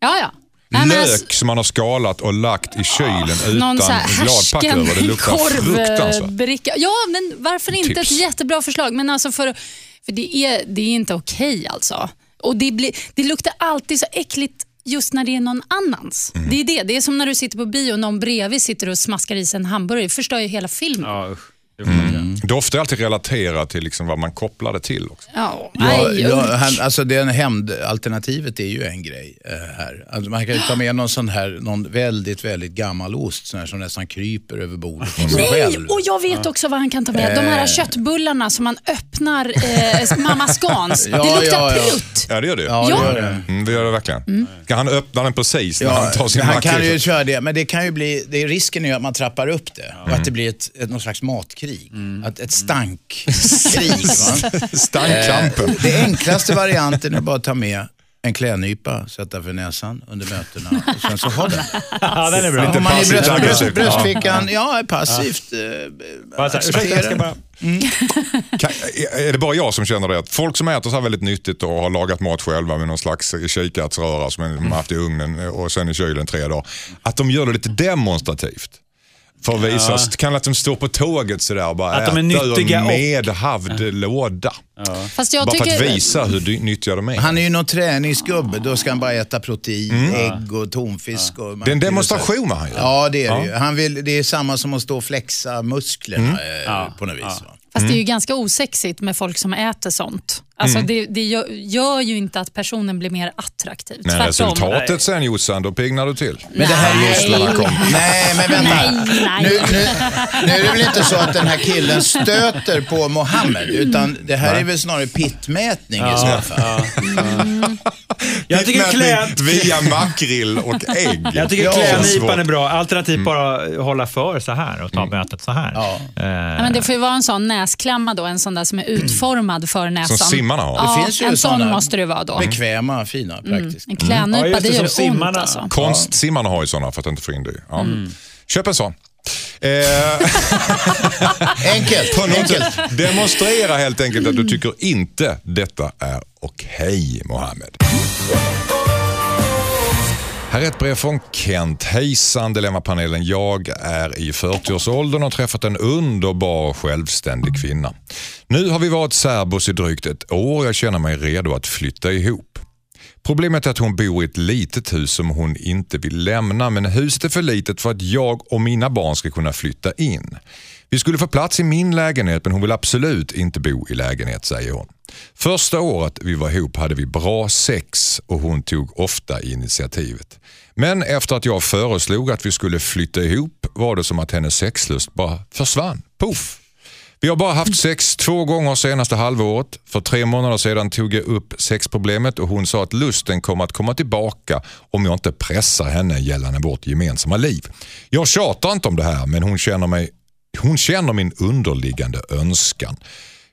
Speaker 5: Ja, ja. Nej, men alltså-
Speaker 2: Lök som man har skalat och lagt i kylen utan
Speaker 5: någon så här
Speaker 2: gladpack över. Det luktar fruktansvärt.
Speaker 5: Ja, men varför inte
Speaker 2: Tips.
Speaker 5: ett jättebra förslag? Men alltså för, för det, är, det är inte okej alltså. Och det, blir, det luktar alltid så äckligt just när det är någon annans.
Speaker 2: Mm.
Speaker 5: Det är det. Det är som när du sitter på bio och någon bredvid sitter och smaskar i sig en hamburgare. Det förstör ju hela filmen.
Speaker 4: Ja, usch. Det göra.
Speaker 2: Doft är alltid relaterat till liksom vad man kopplar det till. Också.
Speaker 5: Ja,
Speaker 1: Ja, han, alltså den hämndalternativet är ju en grej eh, här. Alltså man kan ju ta med någon sån här, någon väldigt, väldigt gammal ost sån här, som nästan kryper över bordet
Speaker 5: Nej,
Speaker 1: själv.
Speaker 5: och jag vet också vad han kan ta med. De här köttbullarna som man öppnar, eh, Mamma Scans.
Speaker 1: Ja,
Speaker 5: det luktar
Speaker 1: ja, ja.
Speaker 5: prutt.
Speaker 2: Ja, det gör det.
Speaker 1: Ja, det gör det.
Speaker 2: Mm, det gör det verkligen. Ska han öppna den precis när
Speaker 1: Ja,
Speaker 2: han tar sin
Speaker 1: han kan ju köra det, men det kan ju bli, det är risken är ju att man trappar upp det och att det blir ett, ett, någon slags matkrig. Att ett stankkrig.
Speaker 2: Stankkampen.
Speaker 1: Det enklaste varianten är bara att ta med en klädnypa, sätta för näsan under mötena och sen så ha den.
Speaker 4: Ja, den är bra.
Speaker 1: I
Speaker 2: passivt
Speaker 1: bröst, bröstfickan, ja, passivt. eh,
Speaker 4: Bara så här, ursäkta, jag ska bara...
Speaker 2: Kan, är det bara jag som känner det? Att folk som äter så här väldigt nyttigt och har lagat mat själva med någon slags kikärtsröra som de har haft i ugnen och sen i kylen tre dagar. Att de gör det lite demonstrativt. För att visa, kan att de står på tåget sådär och bara
Speaker 4: Att de är
Speaker 2: äter ur
Speaker 4: nyttiga
Speaker 2: en
Speaker 4: och-
Speaker 2: medhavd låda.
Speaker 5: Fast jag
Speaker 2: Bara för
Speaker 5: tycker...
Speaker 2: att visa hur nyttiga de är.
Speaker 1: Han är ju någon träningsgubbe, då ska han bara äta protein, ägg och tonfisk. Och
Speaker 2: det är en demonstration han gör.
Speaker 1: Ja, det är det ju. Han vill, det är samma som att stå och flexa musklerna eh, på något vis.
Speaker 5: Fast
Speaker 2: Mm.
Speaker 5: det är ju ganska osexigt med folk som äter sånt. Alltså det, det gör, gör ju inte att personen blir mer attraktiv.
Speaker 2: Men
Speaker 5: Tvärtom.
Speaker 2: resultatet sen Jossan, då piggnar du till.
Speaker 1: Men det här är
Speaker 5: Nej.
Speaker 1: kom. Nej, men vänta.
Speaker 5: Nej, nej.
Speaker 1: Nu, nu, nu är det väl inte så att den här killen stöter på Mohammed, utan det här är väl snarare pittmätning i så fall.
Speaker 4: Jag tycker klä...
Speaker 2: Via makrill och ägg.
Speaker 4: Jag tycker
Speaker 1: Ja.
Speaker 4: klädnypan är bra. Alternativt bara hålla för så här och ta mötet så här.
Speaker 1: Ja.
Speaker 4: Eh,
Speaker 5: Ja, men det får ju vara en sån näsklämma då, en sån där som är utformad för näsan.
Speaker 2: Simmarna har.
Speaker 5: Ja,
Speaker 1: Det finns ju
Speaker 5: en sån
Speaker 1: såna
Speaker 5: måste det vara då.
Speaker 1: Bekväma, fina, praktiska.
Speaker 5: En klädnypa,
Speaker 4: Ja, det,
Speaker 5: det gör
Speaker 4: som
Speaker 5: ont
Speaker 4: simmarna.
Speaker 5: alltså.
Speaker 2: Konstsimmarna har ju sådana för att inte få in det. Ja. Köp en sån. Eh,
Speaker 1: Enkelt.
Speaker 2: på något
Speaker 1: enkelt.
Speaker 2: sätt. Demonstrera helt enkelt att du tycker inte detta är okej, Mohammed. Här är ett brev från Kent. Hejsan Dilemmapanelen. Jag är i 40-årsåldern och har träffat en underbar och självständig kvinna. Nu har vi varit särbos i drygt ett år och jag känner mig redo att flytta ihop. Problemet är att hon bor i ett litet hus som hon inte vill lämna men huset är för litet för att jag och mina barn ska kunna flytta in. Vi skulle få plats i min lägenhet men hon vill absolut inte bo i lägenhet säger hon. Första året vi var ihop hade vi bra sex och hon tog ofta initiativet. Men efter att jag föreslog att vi skulle flytta ihop var det som att hennes sexlust bara försvann. Poff! Vi har bara haft sex två gånger senaste halvåret. För tre månader sedan tog jag upp sexproblemet och hon sa att lusten kommer att komma tillbaka om jag inte pressar henne gällande vårt gemensamma liv. Jag tjatar inte om det här men hon känner, mig, hon känner min underliggande önskan.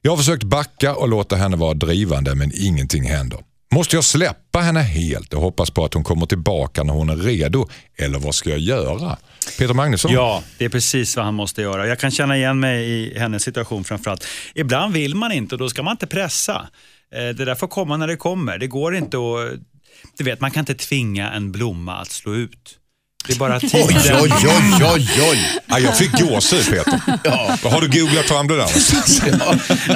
Speaker 2: Jag har försökt backa och låta henne vara drivande men ingenting händer. Måste jag släppa henne helt och hoppas på att hon kommer tillbaka när hon är redo? Eller vad ska jag göra? Peter Magnusson?
Speaker 4: Ja, det är precis vad han måste göra. Jag kan känna igen mig i hennes situation framförallt. Ibland vill man inte och då ska man inte pressa. Eh, det där får komma när det kommer. Det går inte att... Du vet, man kan inte tvinga en blomma att slå ut. Det är bara tiden.
Speaker 1: Oj, oj, oj, oj, oj.
Speaker 2: Ja, jag fick gåshud Peter.
Speaker 1: Ja.
Speaker 2: Har du googlat fram det där?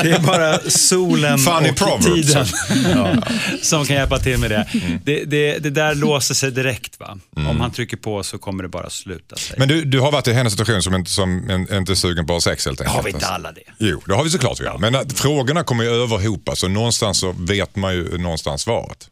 Speaker 4: Det är bara solen
Speaker 2: Funny
Speaker 4: och
Speaker 2: proverbs.
Speaker 4: tiden som kan hjälpa till med det. Det, det. det där låser sig direkt. va? Om han trycker på så kommer det bara sluta sig.
Speaker 2: Men du, du har varit i hennes situation som, inte, som en, inte är sugen på sex helt enkelt?
Speaker 4: har vi inte alla det?
Speaker 2: Jo, det har vi såklart. Ja. Men att frågorna kommer ju överhopa så någonstans så vet man ju någonstans svaret.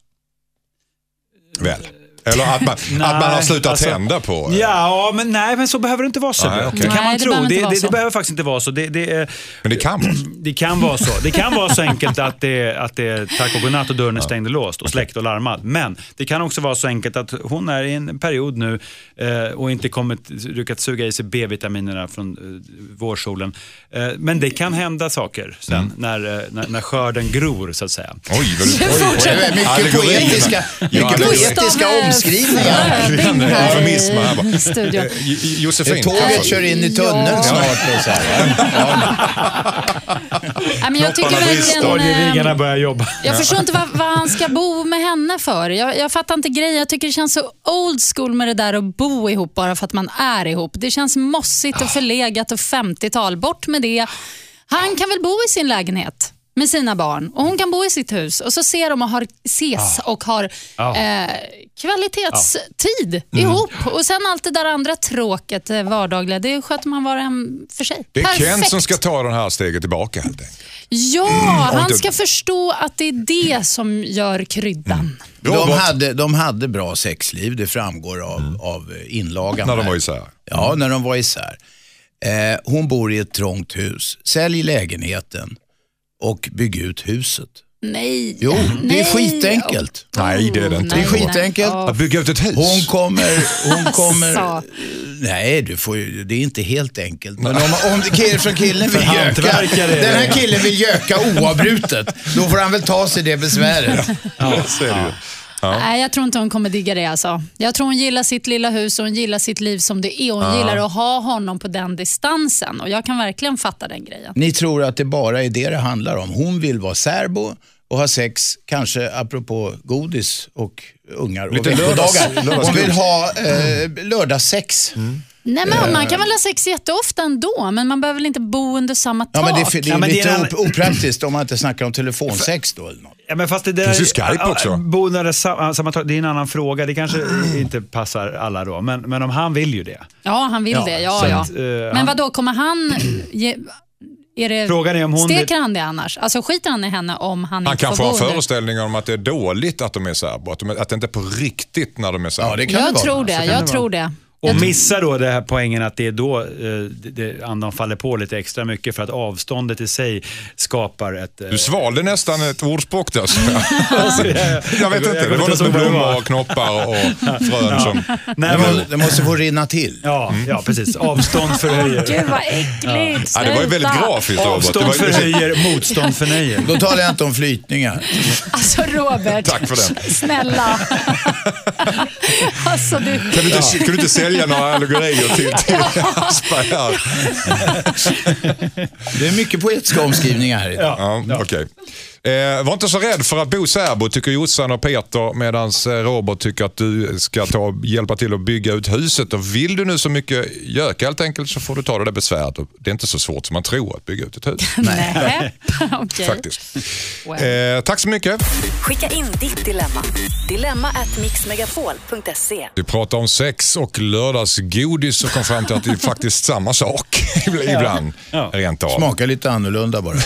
Speaker 2: Väl? Eller att man, att man har
Speaker 4: Nej,
Speaker 2: slutat
Speaker 4: alltså-
Speaker 2: tända på...
Speaker 4: Ja, men nej, men så behöver det inte vara så.
Speaker 2: Nej, okej.
Speaker 4: Det kan
Speaker 5: Nej,
Speaker 4: man
Speaker 5: det
Speaker 4: tro. Det, det,
Speaker 5: så.
Speaker 4: det behöver faktiskt inte vara så. Det, det,
Speaker 2: Men det kan vara så.
Speaker 4: det kan vara så. Det kan vara så enkelt att det, att det är tack och godnatt och dörren är stängd och låst och släckt och larmad. Men det kan också vara så enkelt att hon är i en period nu eh, och inte kommit, lyckats suga i sig B-vitaminerna från eh, vårsolen. Eh, men det kan hända saker sen när, eh, när, när skörden gror så att säga.
Speaker 2: Oj, vad du...
Speaker 5: Det
Speaker 2: Oj, oj,
Speaker 1: Det är mycket poetiska, mycket poetiska omskrivningar.
Speaker 2: Verkligen, eufemism här bara.
Speaker 5: i studion.
Speaker 2: Eh, Jo- Josefin.
Speaker 1: Tåget kör in i tunneln
Speaker 5: Ja.
Speaker 1: snart. Och så här. Ja.
Speaker 5: Ja, men jag tycker
Speaker 2: Knopparna brister.
Speaker 5: verkligen... eh,
Speaker 4: börjar jobba.
Speaker 5: Jag förstår inte vad, vad han ska bo med henne för. Jag, jag fattar inte grejen. Jag tycker det känns så old school med det där att bo ihop bara för att man är ihop. Det känns mossigt och förlegat och 50-tal. Bort med det. Han kan väl bo i sin lägenhet med sina barn och hon kan bo i sitt hus och så ser de och har, ses och har eh, kvalitetstid ihop. Och sen allt det där andra tråket, eh, vardagliga, det sköter man var och en för sig.
Speaker 2: Det är Kent
Speaker 5: Perfekt.
Speaker 2: som ska ta den här steget tillbaka helt enkelt.
Speaker 5: Ja, han
Speaker 2: inte-
Speaker 5: ska förstå att det är det som gör kryddan.
Speaker 1: De,
Speaker 2: Robert.
Speaker 1: hade, de hade bra sexliv, det framgår av, av inlagan.
Speaker 2: När de var isär.
Speaker 1: Ja, när de var isär. Eh, hon bor i ett trångt hus. Sälj lägenheten och bygg ut huset.
Speaker 5: Nej.
Speaker 1: Jo, det är skitenkelt.
Speaker 2: Nej, det är det inte.
Speaker 1: Det är skitenkelt.
Speaker 2: Att bygga ut ett hus.
Speaker 1: Hon kommer... Hon kommer nej, du får ju, det är inte helt enkelt. Men om, om från killen vill göka, den här killen vill göka oavbrutet, då får han väl ta sig det besväret.
Speaker 2: Ja, så är det ju.
Speaker 5: Nej, jag tror inte hon kommer digga det. Alltså. Jag tror hon gillar sitt lilla hus och hon gillar sitt liv som det är. Hon gillar att ha honom på den distansen och jag kan verkligen fatta den grejen.
Speaker 1: Ni tror att det bara är det det handlar om. Hon vill vara särbo och ha sex, kanske apropå godis och ungar och
Speaker 2: Lite
Speaker 1: veckodagar.
Speaker 2: lördags- lördagsgodis.
Speaker 1: Hon vill ha eh, lördagssex.
Speaker 5: Nej, men man kan väl ha sex jätteofta ändå, men man behöver väl inte bo under samma tak?
Speaker 1: Ja, men det, är- det är
Speaker 4: Ja, men det är
Speaker 1: lite
Speaker 4: en
Speaker 1: op- opraktiskt om man inte snackar om telefonsex då. Eller något.
Speaker 4: Ja, men fast det där,
Speaker 2: Finns ju Skype också.
Speaker 4: Bo när det, sa- sammantaget, det är en annan fråga. Det kanske inte passar alla då, men, men om han vill ju det.
Speaker 5: Ja, han vill det. Ja,
Speaker 4: så
Speaker 5: ja.
Speaker 4: att, eh,
Speaker 5: men
Speaker 4: han-
Speaker 5: vad då kommer han... Ge, är det,
Speaker 4: Frågan är om hon
Speaker 5: steker han det annars? Alltså skiter han i henne om han,
Speaker 2: Han
Speaker 5: inte
Speaker 2: kanske
Speaker 5: får
Speaker 2: har
Speaker 5: bo under?
Speaker 2: föreställningar om att det är dåligt att de är särbo. Att, de, att det inte är på riktigt när de är särbo.
Speaker 1: Ja, det kan
Speaker 5: Jag
Speaker 1: det vara.
Speaker 5: tror det. Jag
Speaker 4: det
Speaker 5: tror det.
Speaker 4: Och missa då det här poängen att det är då eh, det, det, andan faller på lite extra mycket för att avståndet i sig skapar ett... eh,
Speaker 2: Du svalde nästan ett ordspråk där. så jag-
Speaker 4: alltså, jag,
Speaker 2: Jag vet inte, det var något med
Speaker 4: det
Speaker 2: blommor och knoppar och frön som...
Speaker 4: Nej,
Speaker 1: Det,
Speaker 4: men,
Speaker 1: det måste få rinna till.
Speaker 4: ja, ja, precis. Avstånd förhöjer.
Speaker 5: Gud vad äckligt.
Speaker 2: Ja, det var ju väldigt grafiskt Robert. Det
Speaker 4: Avstånd
Speaker 2: var,
Speaker 4: förhöjer, motstånd förnöjer.
Speaker 1: Då talar jag inte om flytningar.
Speaker 5: Alltså Robert,
Speaker 2: Tack för den.
Speaker 5: snälla. alltså du...
Speaker 2: kan, du inte, kan du inte sälja välja några allegorier till, till Aschberg här.
Speaker 1: Det är mycket poetiska omskrivningar här idag.
Speaker 2: Ja, okej. Eh, var inte så rädd för att bo särbo, tycker Jossan och Peter, medan Robert tycker att du ska ta, hjälpa till att bygga ut huset. Och vill du nu så mycket gök helt enkelt så får du ta det där besväret. Det är inte så svårt som man tror att bygga ut ett hus.
Speaker 5: Nej, okej.
Speaker 2: Faktiskt.
Speaker 5: Well.
Speaker 2: Eh, tack så mycket.
Speaker 3: Skicka in ditt dilemma. Dilemma at mixmegapol.se.
Speaker 2: Vi pratade om sex och lördagsgodis och kom fram till att det är faktiskt samma sak ibland.
Speaker 4: Ja.
Speaker 2: Rent av.
Speaker 1: Smakar lite annorlunda bara.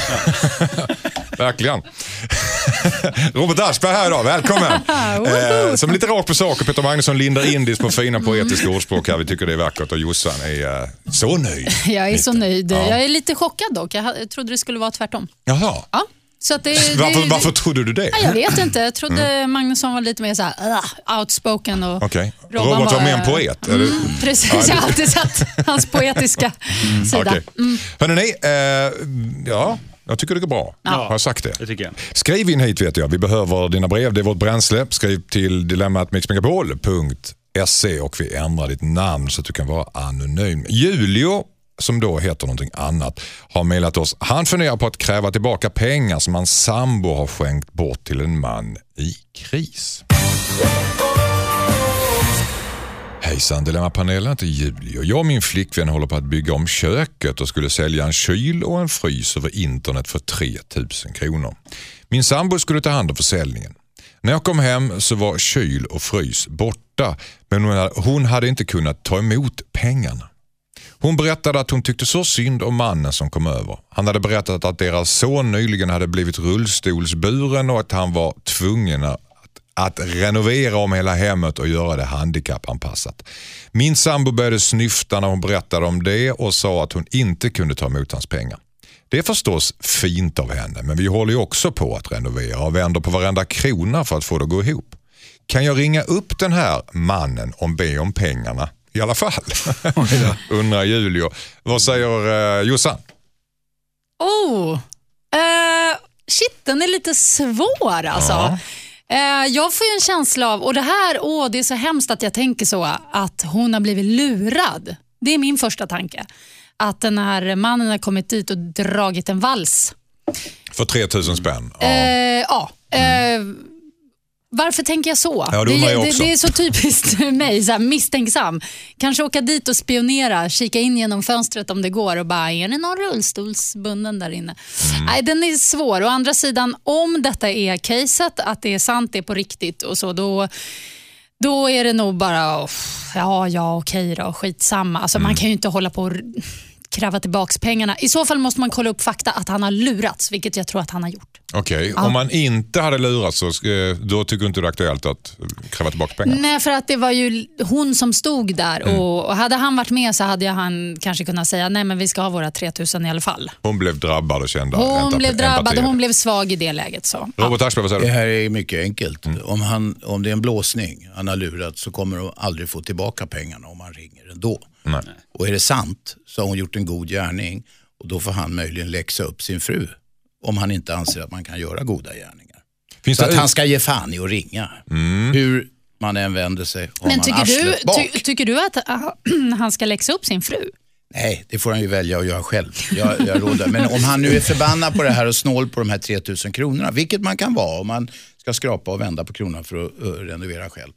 Speaker 2: Verkligen. Robert Aschberg här idag, välkommen. eh, som lite rakt på sak och Peter Magnusson lindar in på fina poetiska ordspråk här. Vi tycker det är vackert och Jossan är eh, så nöjd.
Speaker 5: Jag är så
Speaker 2: Lite.
Speaker 5: nöjd.
Speaker 2: Ja.
Speaker 5: Jag är lite chockad dock. Jag trodde det skulle vara tvärtom.
Speaker 2: Jaha.
Speaker 5: Ja, så det, det,
Speaker 2: Varför, varför trodde du det?
Speaker 5: Ja, jag vet inte. Jag trodde Magnusson var lite mer så här, outspoken. Och. Robban
Speaker 2: Robert var
Speaker 5: bara-
Speaker 2: mer en poet? eller?
Speaker 5: Precis, jag har alltid sett hans poetiska sida.
Speaker 2: Okej. Hörrni, eh, ja, jag tycker det går bra.
Speaker 4: Ja.
Speaker 2: Har jag sagt det?
Speaker 4: Det tycker jag.
Speaker 2: Skriv in hit vet jag. Vi behöver dina brev. Det är vårt bränsle. Skriv till dilemmatmixmegapol.se och vi ändrar ditt namn så att du kan vara anonym. Julio, som då heter någonting annat, har mejlat oss. Han funderar på att kräva tillbaka pengar som hans sambo har skänkt bort till en man i kris. Hejsan Dilemmapanelen, heter Julie och jag och min flickvän håller på att bygga om köket och skulle sälja en kyl och en frys över internet för 3000 kronor. Min sambo skulle ta hand om försäljningen. När jag kom hem så var kyl och frys borta men hon hade inte kunnat ta emot pengarna. Hon berättade att hon tyckte så synd om mannen som kom över. Han hade berättat att deras son nyligen hade blivit rullstolsburen och att han var tvungen att, renovera om hela hemmet och göra det handikappanpassat. Min sambo började snyfta när hon berättade om det och sa att hon inte kunde ta emot hans pengar. Det är förstås fint av henne men vi håller ju också på att renovera och vänder på varenda krona för att få det att gå ihop. Kan jag ringa upp den här mannen och be om pengarna i alla fall? Undrar Julio. Vad säger eh, Jossan?
Speaker 5: Oh, eh, shit, den är lite svår alltså. Eh, jag får en känsla av, och det här, åh, det är så hemskt att jag tänker så, att hon har blivit lurad. Det är min första tanke. Att den här mannen har kommit dit och dragit en vals.
Speaker 2: För 3000 spänn? Ja.
Speaker 5: Eh, ja. Eh, varför tänker jag så?
Speaker 2: Ja, det
Speaker 5: det,
Speaker 2: också.
Speaker 5: det är så typiskt mig, så här, misstänksam. Kanske åka dit och spionera, kika in genom fönstret om det går och bara, är det någon rullstolsbunden där inne?
Speaker 2: Mm.
Speaker 5: Nej, den är svår. Å andra sidan, om detta är caset, att det är sant, det är på riktigt och så, då då är det nog bara, oh, ja, ja, okej då, skitsamma. Alltså,
Speaker 2: Mm.
Speaker 5: Man kan ju inte hålla på och kräva tillbaka pengarna. I så fall måste man kolla upp fakta att han har lurats, vilket jag tror att han har gjort.
Speaker 2: Okej, om man inte hade lurat så eh, då tycker du inte det är aktuellt att kräva tillbaka pengar?
Speaker 5: Nej, för att det var ju hon som stod där
Speaker 2: Mm.
Speaker 5: och, och hade han varit med så hade han kanske kunnat säga nej men vi ska ha våra 3000 i alla fall.
Speaker 2: Hon blev drabbad och kände
Speaker 5: Hon
Speaker 2: empati-
Speaker 5: blev drabbad och hon blev svag i det läget. Så. Ja.
Speaker 2: Robert Aschberg, vad säger
Speaker 1: Det
Speaker 2: du?
Speaker 1: här är mycket enkelt. Om, han, om det är en blåsning han har lurat så kommer de aldrig få tillbaka pengarna om han ringer ändå.
Speaker 2: Nej.
Speaker 1: Och är det sant så har hon gjort en god gärning och då får han möjligen läxa upp sin fru. Om han inte anser att man kan göra goda gärningar.
Speaker 2: Finns
Speaker 1: Så
Speaker 2: det
Speaker 1: att han ska ge fan i att ringa. Hur man än vänder sig har
Speaker 5: Men
Speaker 1: man
Speaker 5: tycker du,
Speaker 1: bak.
Speaker 5: ty, tycker du att ah, han ska läxa upp sin fru?
Speaker 1: Nej, det får han ju välja att göra själv. Jag, jag råder. Men om han nu är förbannad på det här och snål på de här 3000 kronorna, vilket man kan vara om man ska skrapa och vända på kronan för att uh, renovera själv.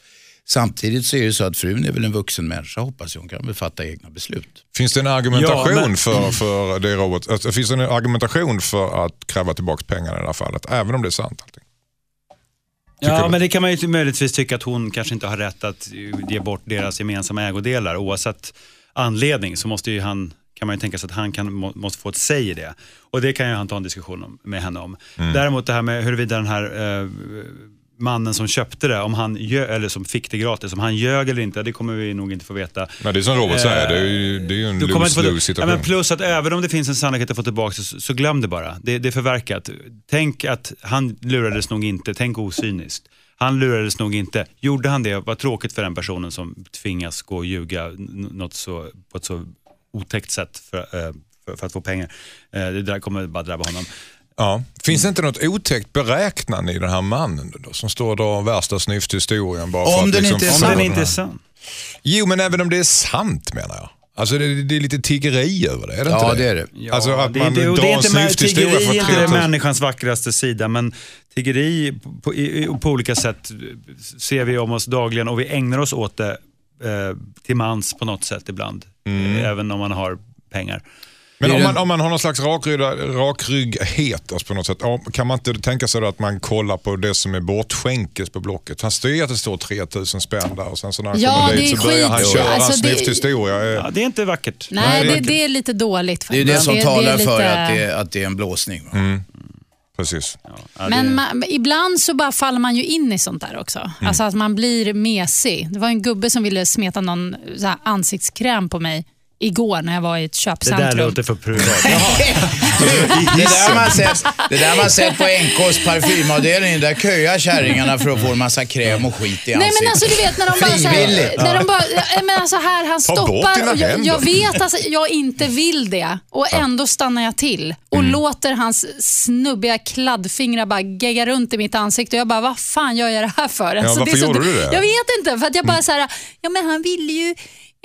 Speaker 1: Samtidigt så är det så att frun är väl en vuxen människa hoppas jag. Hon kan väl fatta egna beslut.
Speaker 2: Finns det en argumentation
Speaker 4: Ja, men-
Speaker 2: för, för det Robert, alltså, finns det en argumentation för att kräva tillbaka pengar i det här fallet? Även om det är sant allting? Tycker
Speaker 4: Ja,
Speaker 2: du?
Speaker 4: men det kan man ju möjligtvis tycka att hon kanske inte har rätt att ge bort deras gemensamma ägodelar. Oavsett anledning så måste ju han, kan man ju tänka sig att han kan, må, måste få ett säg i det. Och det kan ju han ta en diskussion om, med henne om.
Speaker 2: Mm.
Speaker 4: Däremot det här med huruvida den här eh, mannen som köpte det, om han ljög, eller som fick det gratis, om han ljög eller inte, det kommer vi nog inte få veta.
Speaker 2: Nej, det är som Robert säger, det är ju, det är ju en lose-lose
Speaker 4: ja,
Speaker 2: situation.
Speaker 4: men plus att även om det finns en sannolikhet att få tillbaka så, så glöm det bara. Det, det är förverkat. Tänk att han lurades nog inte, tänk osyniskt. Han lurades nog inte. Gjorde han det, vad tråkigt för den personen som tvingas gå och ljuga något så, på ett så otäckt sätt för, eh, för, för att få pengar. Eh, Det där kommer bara drabba honom.
Speaker 2: Ja. Finns det inte något otäckt beräknande i den här mannen då, som står och drar värsta snyfthistorien? Bara för
Speaker 1: Om den
Speaker 2: liksom
Speaker 1: inte är
Speaker 4: Om den inte är sann.
Speaker 2: Jo, men även om det är sant menar jag. Alltså det, det är lite tiggeri över det, är det
Speaker 1: Ja,
Speaker 2: inte
Speaker 1: det är det.
Speaker 4: Ja,
Speaker 2: Alltså att
Speaker 4: det,
Speaker 2: man
Speaker 4: det,
Speaker 2: drar
Speaker 4: det är inte tiggeri är inte
Speaker 2: 3000.
Speaker 4: människans vackraste sida, men tiggeri på, i, på olika sätt ser vi om oss dagligen och vi ägnar oss åt det eh, till mans på något sätt ibland.
Speaker 2: Mm.
Speaker 4: Eh, Även om man har pengar.
Speaker 2: Men
Speaker 1: Det
Speaker 2: om man, om man har någon slags rakrygg- rakrygghet alltså på något sätt, kan man inte tänka sig då att man kollar på det som är bortskänkes på Blocket? Han styr att det står 3000 spänn där och sen så när han
Speaker 5: Ja,
Speaker 2: kommer
Speaker 5: det
Speaker 2: dit
Speaker 5: är
Speaker 2: så börjar han köra
Speaker 5: Alltså,
Speaker 2: en
Speaker 5: det-
Speaker 2: snyfthistoria. Eh,
Speaker 4: Ja, det är inte vackert.
Speaker 5: Nej,
Speaker 2: det är
Speaker 5: det, det är lite dåligt
Speaker 1: Det är det som talar
Speaker 5: lite-
Speaker 1: för att det, är, att det är en blåsning. Va?
Speaker 2: Mm. Precis.
Speaker 4: Ja,
Speaker 5: Men
Speaker 4: det-
Speaker 5: man, ibland så bara faller man ju in i sånt där också.
Speaker 2: Mm.
Speaker 5: Alltså att man blir mesig. Det var en gubbe som ville smeta någon så här ansiktskräm på mig igår när jag var i ett
Speaker 4: det
Speaker 5: köpcentrum.
Speaker 4: där låter för privat.
Speaker 1: Det där man sett, det där man sett på NKs parfymavdelning, där köar kärringarna för att få en massa kräm och skit i
Speaker 5: Nej
Speaker 1: ansiktet.
Speaker 5: men alltså du vet när de bara så här, när de bara, ja, men alltså här han
Speaker 2: Ta bort
Speaker 5: stoppar
Speaker 2: dina
Speaker 5: och jag, jag vet att jag inte vill det och ändå stannar jag till och
Speaker 2: Mm.
Speaker 5: låter hans snubbiga kladdfingrar bara gegga runt i mitt ansikte och jag bara, vad fan gör jag det här för? Alltså,
Speaker 2: varför
Speaker 5: det är så
Speaker 2: gjorde
Speaker 5: du-
Speaker 2: det? Mm.
Speaker 5: Jag vet inte, för att jag bara så här, ja men han ville ju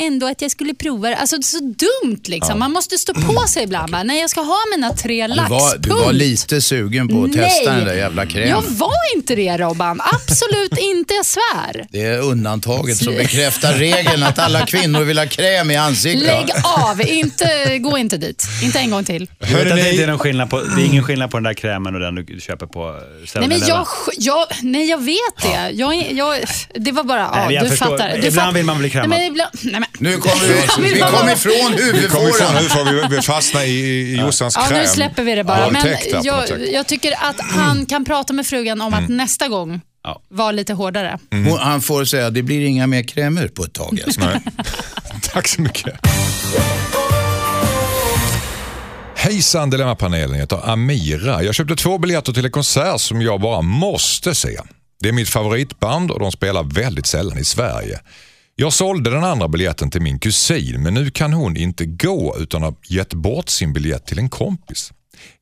Speaker 5: ändå att jag skulle prova det. Alltså det är så dumt liksom. Man måste stå på sig ibland. Bara, Nej, jag ska ha mina tre
Speaker 1: Du
Speaker 5: lax.
Speaker 1: var, du var lite sugen på att
Speaker 5: Nej.
Speaker 1: testa den där jävla
Speaker 5: Jag
Speaker 1: krämen.
Speaker 5: var inte det Robban. Absolut inte, jag svär.
Speaker 1: Det är undantaget som bekräftar regeln att alla kvinnor vill ha kräm i ansiktet.
Speaker 5: Lägg av, inte, gå inte dit. Inte en gång till.
Speaker 4: Du vet att det, inte är någon skillnad på, det är ingen skillnad på den där krämen och den du köper på 7
Speaker 5: Nej, men jag, jag, nej, jag vet det. Jag, jag, det var bara,
Speaker 4: Nej,
Speaker 5: ja,
Speaker 4: jag
Speaker 5: du
Speaker 4: förstår.
Speaker 5: fattar. Du
Speaker 4: Ibland
Speaker 5: fattar.
Speaker 4: vill man bli krämad.
Speaker 5: Nej, men ibland, nej, men,
Speaker 1: Nu kommer vi, vi
Speaker 5: Ja,
Speaker 1: kom ifrån
Speaker 2: Vi kommer ifrån
Speaker 1: huvudfåran.
Speaker 2: nu får vi, vi fastna i, i Jossans
Speaker 5: ja,
Speaker 2: kräm.
Speaker 5: nu släpper vi det bara. Men jag, jag tycker att han kan prata med frugan om att nästa gång
Speaker 4: Ja.
Speaker 5: vara lite hårdare.
Speaker 1: Hon- Han får säga det blir inga mer krämer på ett tag.
Speaker 2: Nej. Tack så mycket. Hejsan Dilemmapanelen, jag heter Amira. Jag köpte två biljetter till en konsert som jag bara måste se. Det är mitt favoritband och de spelar väldigt sällan i Sverige. Jag sålde den andra biljetten till min kusin men nu kan hon inte gå utan har gett bort sin biljett till en kompis.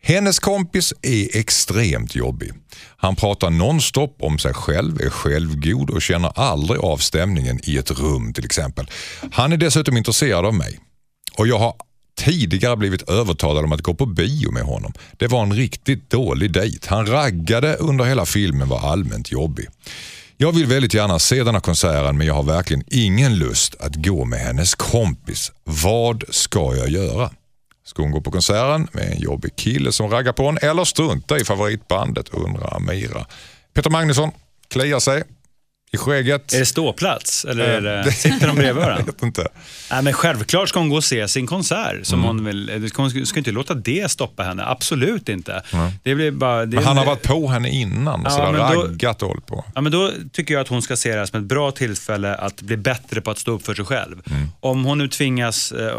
Speaker 2: Hennes kompis är extremt jobbig. Han pratar nonstop om sig själv, är självgod och känner aldrig av stämningen i ett rum till exempel. Han är dessutom intresserad av mig. Och jag har tidigare blivit övertalad om att gå på bio med honom. Det var en riktigt dålig dejt. Han raggade under hela filmen var allmänt jobbig. Jag vill väldigt gärna se denna konserten men jag har verkligen ingen lust att gå med hennes kompis. Vad ska jag göra? Ska hon gå på konserten med en jobbig kille som raggar på henne eller strunta i favoritbandet undrar Amira. Peter Magnusson kliar sig i skägget.
Speaker 4: Är det ståplats eller är det, sitter de bredvid varandra?
Speaker 2: Jag vet inte.
Speaker 4: Nej, men självklart ska hon gå och se sin konsert.
Speaker 2: Mm.
Speaker 4: Som hon vill. Hon ska inte låta det stoppa henne. Absolut inte. Det blir bara, det
Speaker 2: Men han har varit på henne innan
Speaker 4: Ja,
Speaker 2: sådär,
Speaker 4: då-
Speaker 2: raggat och hållit på.
Speaker 4: Ja, men då tycker jag att hon ska se det här som ett bra tillfälle att bli bättre på att stå upp för sig själv.
Speaker 2: Mm.
Speaker 4: Om hon nu tvingas, eh, eh,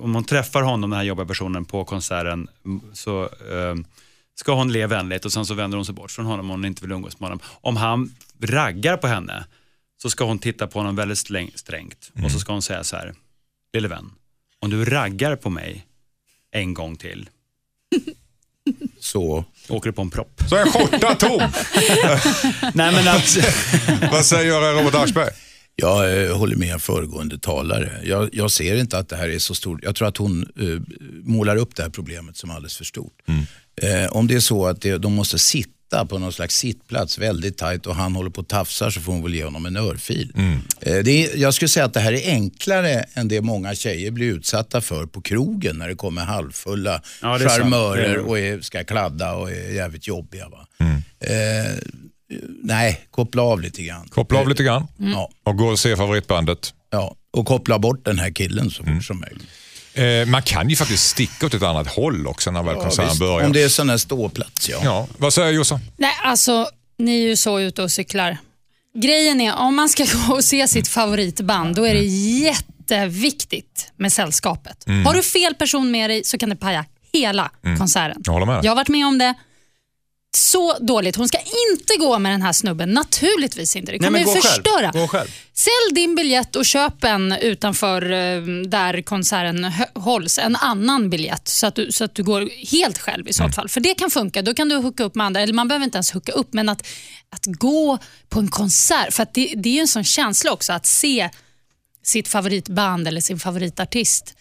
Speaker 4: om hon träffar honom, den här jobbiga personen, på konserten så eh, ska hon le vänligt och sen så vänder hon sig bort från honom om hon inte vill umgås med honom. Om han raggar på henne så ska hon titta på honom väldigt sträng, strängt och så ska hon säga så här, lille vän, om du raggar på mig en gång till,
Speaker 1: Så.
Speaker 4: åker du på en propp.
Speaker 2: Så är skjorta tom.
Speaker 4: Nej men att,
Speaker 2: Vad säger Robert Aschberg?
Speaker 1: Jag eh, håller med föregående talare. Jag, jag ser inte att det här är så stort. Jag tror att hon eh, målar upp det här problemet som alldeles för stort. Eh, om det är så att det, de måste sitta på någon slags sittplats väldigt tajt och han håller på och tafsar så får hon väl ge honom en örfil. Eh, det är, jag skulle säga att det här är enklare än det många tjejer blir utsatta för på krogen när det kommer halvfulla
Speaker 4: Ja,
Speaker 1: charmörer
Speaker 4: är-
Speaker 1: och är, ska kladda och är jävligt jobbiga. Va? Eh, nej, koppla av lite grann.
Speaker 2: Koppla av lite grann
Speaker 1: Ja.
Speaker 2: och gå och se favoritbandet.
Speaker 1: Ja, och koppla bort den här killen så fort som möjligt.
Speaker 2: Eh, man kan ju faktiskt sticka åt ett annat håll också när väl
Speaker 1: Ja,
Speaker 2: konserten
Speaker 1: visst.
Speaker 2: börjar.
Speaker 1: Om det är sån här ståplats, ja.
Speaker 2: Ja, vad säger Jossan?
Speaker 5: Nej, alltså ni är ju så ute och cyklar. Grejen är, om man ska gå och se sitt favoritband, då är det jätteviktigt med sällskapet. Har du fel person med dig så kan det paja hela konserten.
Speaker 2: Jag håller med.
Speaker 5: Jag har varit med om det. Så dåligt. Hon ska inte gå med den här snubben. Naturligtvis inte. Det
Speaker 4: Nej,
Speaker 5: kommer
Speaker 4: men
Speaker 5: ju
Speaker 4: gå själv.
Speaker 5: förstöra.
Speaker 4: Gå själv.
Speaker 5: Sälj din biljett och köp en utanför eh, där konserten hålls. En annan biljett så att du, så att du går helt själv i så fall. För det kan funka. Då kan du hooka upp med andra. Eller man behöver inte ens hooka upp, men att, att gå på en konsert. För det, det är ju en sån känsla också att se sitt favoritband eller sin favoritartist,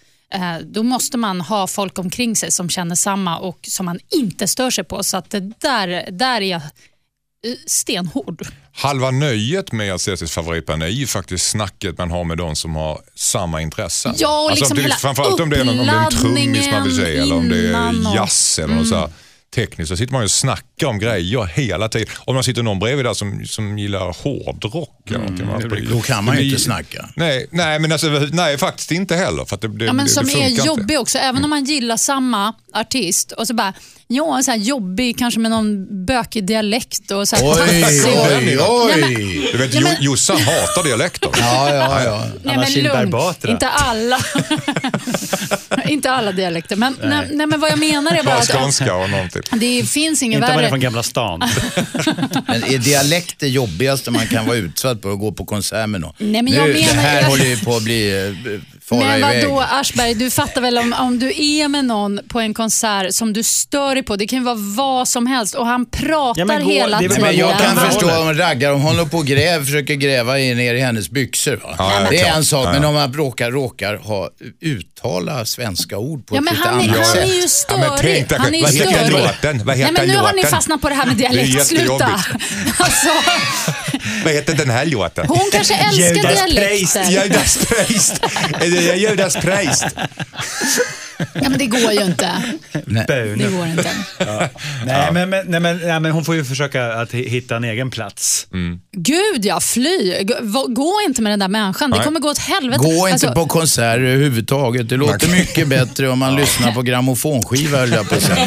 Speaker 5: då måste man ha folk omkring sig som känner samma och som man inte stör sig på. Så att det där, där är jag eh, stenhård.
Speaker 2: Halva nöjet med att se sitt favoritband är ju faktiskt snacket man har med de som har samma intressen.
Speaker 5: Ja, och liksom
Speaker 2: det,
Speaker 5: hela
Speaker 2: framförallt om det, är, någon- om det är en trummis man vill se eller om det är jazz eller något så här tekniskt. Så sitter man ju och snackar om grejer hela tiden. Om man sitter någon bredvid där som, som gillar hårdrock eller någonting. Man-
Speaker 1: Mm. Då kan man ju inte snacka.
Speaker 2: Nej, nej, men alltså, nej, faktiskt inte heller. För att det, det,
Speaker 5: Ja, men
Speaker 2: det,
Speaker 5: som
Speaker 2: det
Speaker 5: är
Speaker 2: inte.
Speaker 5: jobbig också, även om man gillar samma artist och så bara, ja, så här jobbig, kanske med någon bökig dialekt och så här
Speaker 1: Oj,
Speaker 5: tassig och-
Speaker 1: oj,
Speaker 5: Nej,
Speaker 1: oj.
Speaker 2: Du vet,
Speaker 5: Nej, men-
Speaker 2: Jo- Jossan hatar dialekter.
Speaker 1: Ja, ja, ja.
Speaker 5: Nej, men lugn. Inte alla. inte alla dialekter. Men, nej. Nej, men vad jag menar är bara
Speaker 2: Bara
Speaker 5: att
Speaker 2: skånska och någonting.
Speaker 5: det finns inget
Speaker 4: Inte om man är
Speaker 5: värre.
Speaker 4: från Gamla stan.
Speaker 1: Men är dialekt det jobbigaste man kan vara utsatt på att gå på konsert med någon?
Speaker 5: Nej, men
Speaker 1: nu,
Speaker 5: jag
Speaker 1: det
Speaker 5: menar-
Speaker 1: här
Speaker 5: jag-
Speaker 1: håller ju på att bli eh, fara
Speaker 5: Men
Speaker 1: iväg.
Speaker 5: vadå Aschberg, du fattar väl om, om du är med någon på en konsert som du stör dig på, det kan ju vara vad som helst och han pratar
Speaker 4: Ja, men gå-
Speaker 5: hela
Speaker 4: det
Speaker 5: tiden.
Speaker 1: Men jag kan förstå om raggar, om hon håller på och gräv, försöker gräva i- ner i hennes byxor. Va?
Speaker 2: Ja, ja,
Speaker 1: det är en sak, men om man råkar, råkar ha, uttala svenska ord på
Speaker 5: Ja,
Speaker 1: ett
Speaker 5: men
Speaker 1: lite
Speaker 5: han är,
Speaker 1: annat
Speaker 5: han
Speaker 1: sätt.
Speaker 5: är ju störig. han är ju
Speaker 2: vad heter låten? Vad heter
Speaker 5: Nej, men nu har ni fastnat på det här med
Speaker 2: Det är
Speaker 5: dialekt. Sluta. Alltså,
Speaker 2: Vad heter den här låten?
Speaker 5: hon kanske älskar
Speaker 4: Judas
Speaker 5: dialekter.
Speaker 2: Judas Priest. Det Judas Priest?
Speaker 5: Ja, men det går ju inte. Det
Speaker 4: Böne.
Speaker 5: går inte.
Speaker 4: Nej, men, men, nej, men, nej, men hon får ju försöka att hi- hitta en egen plats.
Speaker 5: Gud ja, fly. Gå- va- Gå inte med den där människan. Det
Speaker 2: Nej.
Speaker 5: kommer gå åt helvete.
Speaker 1: Gå inte
Speaker 5: Alltså,
Speaker 1: på konserter överhuvudtaget. Det låter mycket bättre om man lyssnar på grammofonskiva höll jag på att säga.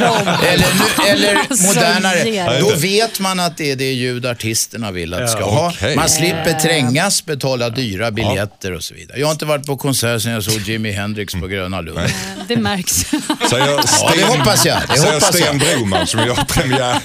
Speaker 1: Eller, nu- eller
Speaker 5: Alltså,
Speaker 1: modernare. Då vet man att det är det ljud artisterna vill att det ska ha.
Speaker 2: okej.
Speaker 1: Man slipper trängas, betala dyra biljetter och så vidare. Jag har inte varit på konsert sedan jag såg Jimi Hendrix på Gröna Lund.
Speaker 5: Det märks.
Speaker 2: Säger
Speaker 1: Ja, det
Speaker 2: Sten,
Speaker 1: hoppas jag. Det
Speaker 2: säger
Speaker 1: hoppas
Speaker 2: Sten
Speaker 1: jag.
Speaker 2: Broman som gör premiär.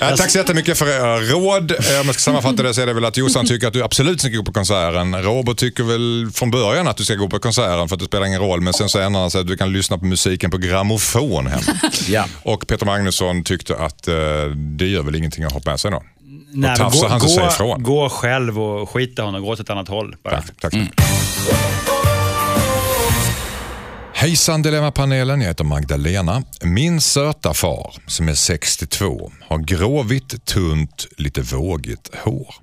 Speaker 2: ja, tack så jättemycket för era råd. Om jag ska sammanfatta det så är det väl att Jossan tycker att du absolut ska gå på konserten. Robert tycker väl från början att du ska gå på konserten för att det spelar ingen roll. Men sen så ändrar han sig att du kan lyssna på musiken på grammofon hemma.
Speaker 1: Ja.
Speaker 2: Och Peter Magnusson tyckte att eh, det gör väl ingenting att ha med sig då.
Speaker 4: Nej, men
Speaker 2: tafsar han så säg ifrån.
Speaker 4: gå själv och skita honom, gå åt ett annat håll. Bara.
Speaker 2: Tack, tack mycket. Hejsan Dilemmapanelen, jag heter Magdalena. Min söta far, som är 62, har gråvitt, tunt, lite vågigt hår.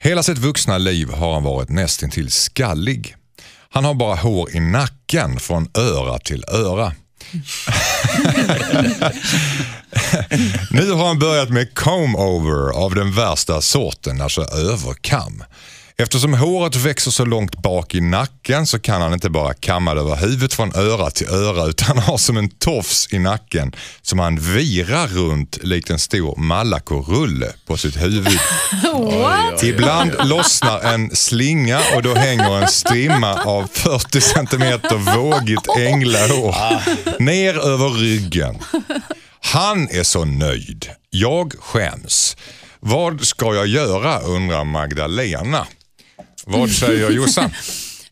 Speaker 2: Hela sitt vuxna liv har han varit nästintill skallig. Han har bara hår i nacken från öra till öra. Nu har han börjat med comb-over av den värsta sorten, alltså överkam. Eftersom håret växer så långt bak i nacken så kan han inte bara kamma det över huvudet från öra till öra utan han har som en tofs i nacken som han virar runt likt en stor Malaco-rulle på sitt huvud.
Speaker 5: What?
Speaker 2: Ibland lossnar en slinga och då hänger en strimma av 40 centimeter vågigt änglahår ner över ryggen. Han är så nöjd. Jag skäms. Vad ska jag göra undrar Magdalena. Vad säger Jossan?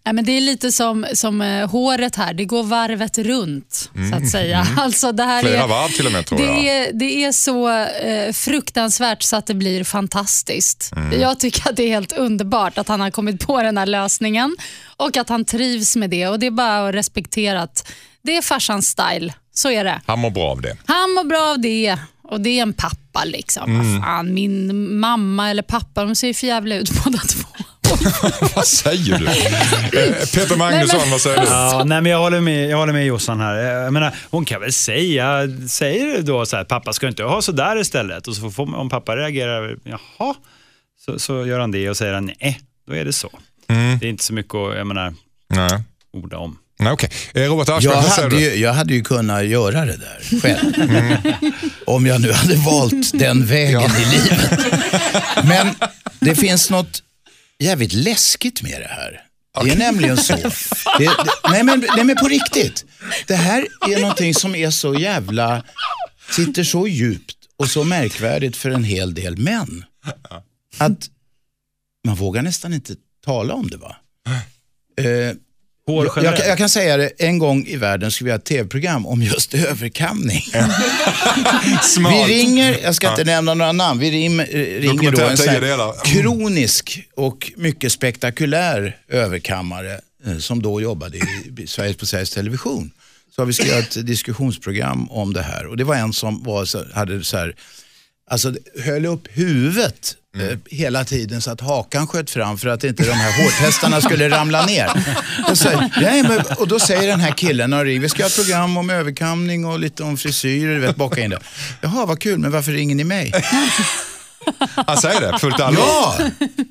Speaker 5: Nej, men det är lite som, som eh, håret här, det går varvet runt så att säga. Alltså, det här
Speaker 2: Mm. Flera
Speaker 5: är,
Speaker 2: varv till och med tror
Speaker 5: det
Speaker 2: jag.
Speaker 5: är, det är så eh, fruktansvärt så att det blir fantastiskt.
Speaker 2: Mm.
Speaker 5: Jag tycker att det är helt underbart att han har kommit på den här lösningen och att han trivs med det. Och Det är bara att respektera att det är farsans style. Så är det.
Speaker 2: Han mår bra av det.
Speaker 5: Han mår bra av det och det är en pappa. liksom.
Speaker 2: Mm.
Speaker 5: Fan, min mamma eller pappa, de ser ju för jävla ut båda två.
Speaker 2: Vad säger du? Eh, Peter Magnusson, vad säger du?
Speaker 4: Ja, nej, men jag håller med, jag håller med Jossan här. Eh, Jag menar, hon kan väl säga, säger då så här, pappa ska inte ha så där istället? Och så får, om pappa reagerar, jaha, så, så gör han det och säger han nej, då är det så. Det är inte så mycket att, jag menar,
Speaker 2: Nej.
Speaker 4: orda om.
Speaker 2: Nej, okej. Eh, Robert Aschberg,
Speaker 1: Jag hade, ju, jag hade ju kunnat göra det där själv. Om jag nu hade valt den vägen i livet. Men det finns något jävligt läskigt med det här. Det är nämligen så. Det, det, nej, men, nej men på riktigt. Det här är någonting som är så jävla, sitter så djupt och så märkvärdigt för en hel del män. Att man vågar nästan inte tala om det va. Eh,
Speaker 4: Hår
Speaker 1: Jag, jag, jag kan säga det, en gång i världen skulle vi ha ett tv-program om just överkamning. Vi ringer, jag ska inte nämna några namn, vi rim, eh, ringer då en sån här
Speaker 2: delar.
Speaker 1: kronisk och mycket spektakulär överkammare eh, som då jobbade i Sveriges, på Sveriges Television. Så har vi skrivit ett diskussionsprogram om det här och det var en som var så, hade så här, alltså höll upp huvudet eh, hela tiden så att hakan sköt fram för att inte de här hårtestarna skulle ramla ner. Och, så, nej, men, och då säger den här killen, vi ska ha ett program om överkamning och lite om frisyrer, vet, baka in det. Jaha, vad kul, men varför ringer ni mig?
Speaker 2: Han säger det, fullt allvar.
Speaker 1: Ja!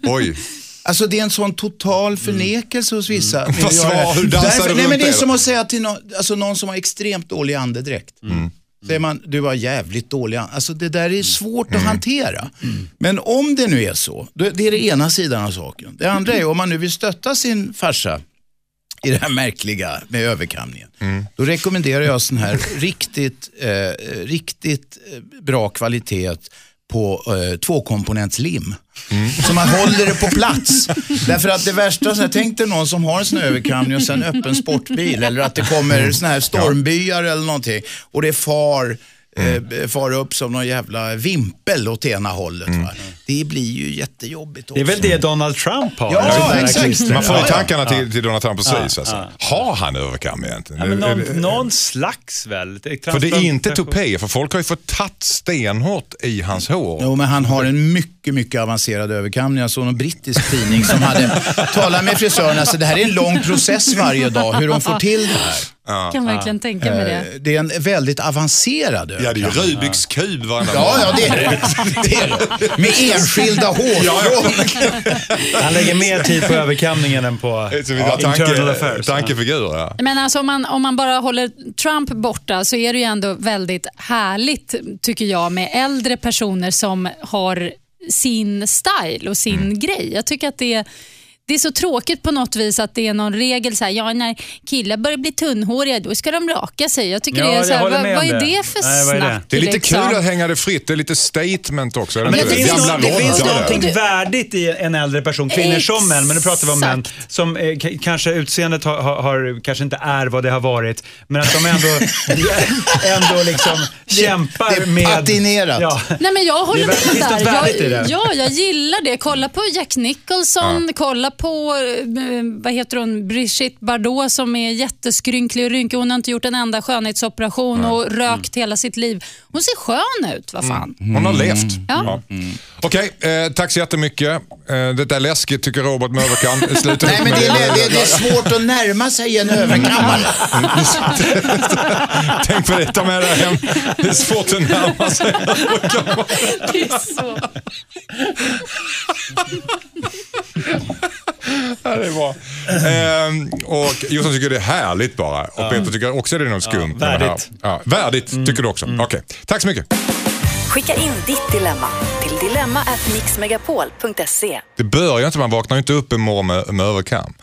Speaker 2: Oj.
Speaker 1: Alltså det är en sån total förnekelse hos vissa.
Speaker 2: Mm. Vad svar- hur dansar
Speaker 1: Därför-
Speaker 2: du
Speaker 1: nej, men Det är som att säga till någon, alltså någon som har extremt dålig andedräkt. Säger man, du har jävligt dålig. Alltså det där är svårt
Speaker 2: Mm.
Speaker 1: att hantera. Men om det nu är så, det är det ena sidan av saken. Det andra är om man nu vill stötta sin farsa i det här märkliga med överkamningen. Då rekommenderar jag sån här riktigt, eh, riktigt eh, bra kvalitet på eh, tvåkomponentslim. Så man håller det på plats. Därför att det värsta, så här, tänk dig någon som har en överkamning och sen öppen sportbil eller att det kommer såna här stormbyar eller någonting och det far eh, far upp som någon jävla vimpel åt ena hållet. Va? Det blir ju jättejobbigt också.
Speaker 4: Det är väl det Donald Trump har?
Speaker 1: Ja, exakt.
Speaker 2: Man får ju
Speaker 1: Ja, ja.
Speaker 2: tankarna till, till Donald Trump precis. alltså. Har han överkam egentligen?
Speaker 4: Ja, någon, någon slags väl?
Speaker 2: För det är inte tupé, för folk har ju fått tatt stenhårt i hans hår.
Speaker 1: Jo, men han har en mycket, mycket avancerad överkamning. Jag såg någon brittisk tidning som hade talat med frisörerna. Så det här är en lång process varje dag, hur de får till det här.
Speaker 5: Kan verkligen tänka mig det.
Speaker 1: Eh, Det är en väldigt avancerad
Speaker 2: Ja, det är ju. Rubiks kub varenda
Speaker 1: Ja, ja, det är det. det, är det. Med enskilda hårstrån.
Speaker 4: Han lägger mer tid på överkamningen än på
Speaker 2: Så vi
Speaker 4: ja,
Speaker 2: har
Speaker 4: internal
Speaker 2: tanke,
Speaker 4: affairs.
Speaker 2: tankefigurer. Ja.
Speaker 5: Men alltså om, man, om man bara håller Trump borta så är det ju ändå väldigt härligt, tycker jag, med äldre personer som har sin style och sin
Speaker 2: Mm.
Speaker 5: grej. Jag tycker att det det är så tråkigt på något vis att det är någon regel så här, ja när killar börjar bli tunnhåriga då ska de raka sig. Jag tycker
Speaker 4: Ja,
Speaker 5: det är så här, vad, vad är
Speaker 4: det.
Speaker 5: det för
Speaker 4: Nej, vad är det?
Speaker 5: snack?
Speaker 2: Det är lite
Speaker 5: liksom?
Speaker 2: kul att hänga det fritt, det är lite statement också.
Speaker 4: Men det
Speaker 2: inte
Speaker 4: finns, något, det finns någonting värdigt i en äldre person, kvinnor som män, men nu pratar vi om män,
Speaker 5: Exakt.
Speaker 4: som eh, k- kanske utseendet har, har, har, kanske inte är vad det har varit, men att de ändå, ändå liksom kämpar
Speaker 1: det är
Speaker 4: med...
Speaker 1: patinerat.
Speaker 4: Ja.
Speaker 5: Nej men jag håller
Speaker 4: Det är
Speaker 5: med där.
Speaker 4: det?
Speaker 5: Jag, ja, jag gillar det. Kolla på Jack Nicholson, kolla på eh, vad heter hon, Brigitte Bardot som är jätteskrynklig och rynkig. Hon har inte gjort en enda skönhetsoperation och rökt hela sitt liv. Hon ser skön ut, vad fan.
Speaker 2: Hon har levt.
Speaker 5: Ja.
Speaker 2: Okej, eh, tack så jättemycket. Eh, det är läskigt tycker Robert med överkam. Sluta
Speaker 1: Nej, men det är, det, det är svårt att närma sig en överkammare.
Speaker 2: Tänk på det, ta med det hem. Det är svårt att närma sig en överkam.
Speaker 5: Det är så.
Speaker 2: Det är bra. Ehm, och Jossan tycker det är härligt bara. Och Peter tycker också det är något skumt. med det här.
Speaker 4: värdigt.
Speaker 2: Ja, värdigt tycker du också. Okej, tack så mycket.
Speaker 3: Skicka in ditt dilemma till dilemma@mixmegapol.se.
Speaker 2: Det bör ju inte, man vaknar ju inte upp en morgon med, med överkam.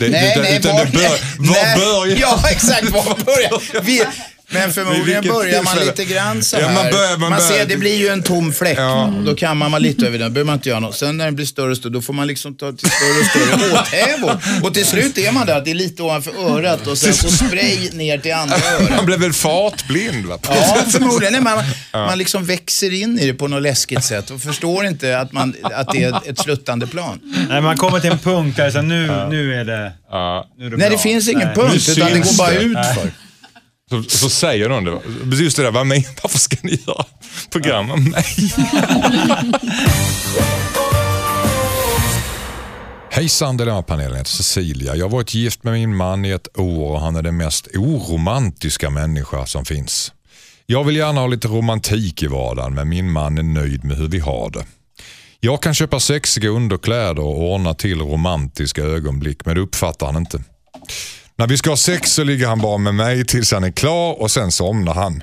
Speaker 2: Det,
Speaker 1: Nej,
Speaker 2: utan,
Speaker 1: nej,
Speaker 2: utan
Speaker 1: var,
Speaker 2: det bör, var
Speaker 1: nej,
Speaker 2: börjar...
Speaker 1: Ja, exakt. Var börjar vi? Men förmodligen börjar man lite grann så
Speaker 2: Ja,
Speaker 1: här.
Speaker 2: man börjar- man börjar-
Speaker 1: ser, det blir ju en tom fläck.
Speaker 2: Ja.
Speaker 1: Då kan man lite över den. behöver man inte göra något. Sen när den blir större och större, då får man liksom ta till större och större åthävor. Och till slut är man där, att det är lite ovanför örat och sen så spray ner till andra
Speaker 2: Man
Speaker 1: örat.
Speaker 2: blev väl fartblind? Va?
Speaker 1: Ja, förmodligen. Nej, man, man liksom växer in i det på något läskigt sätt och förstår inte att, man, att det är ett sluttande plan.
Speaker 4: Nej, man kommer till en punkt där så nu, nu är det,
Speaker 2: Ja.
Speaker 4: nu är det
Speaker 1: Nej, det finns ingen
Speaker 4: Nej.
Speaker 1: punkt, utan det går bara
Speaker 2: det.
Speaker 1: utför.
Speaker 2: Så, så säger de det. Just det där, vad men, varför ska ni göra program om mig? Hejsan Dilemmapanelen, jag heter Cecilia. Jag har varit gift med min man i ett år och han är den mest oromantiska människa som finns. Jag vill gärna ha lite romantik i vardagen men min man är nöjd med hur vi har det. Jag kan köpa sexiga underkläder och ordna till romantiska ögonblick men det uppfattar han inte. När vi ska ha sex så ligger han bara med mig tills han är klar och sen somnar han.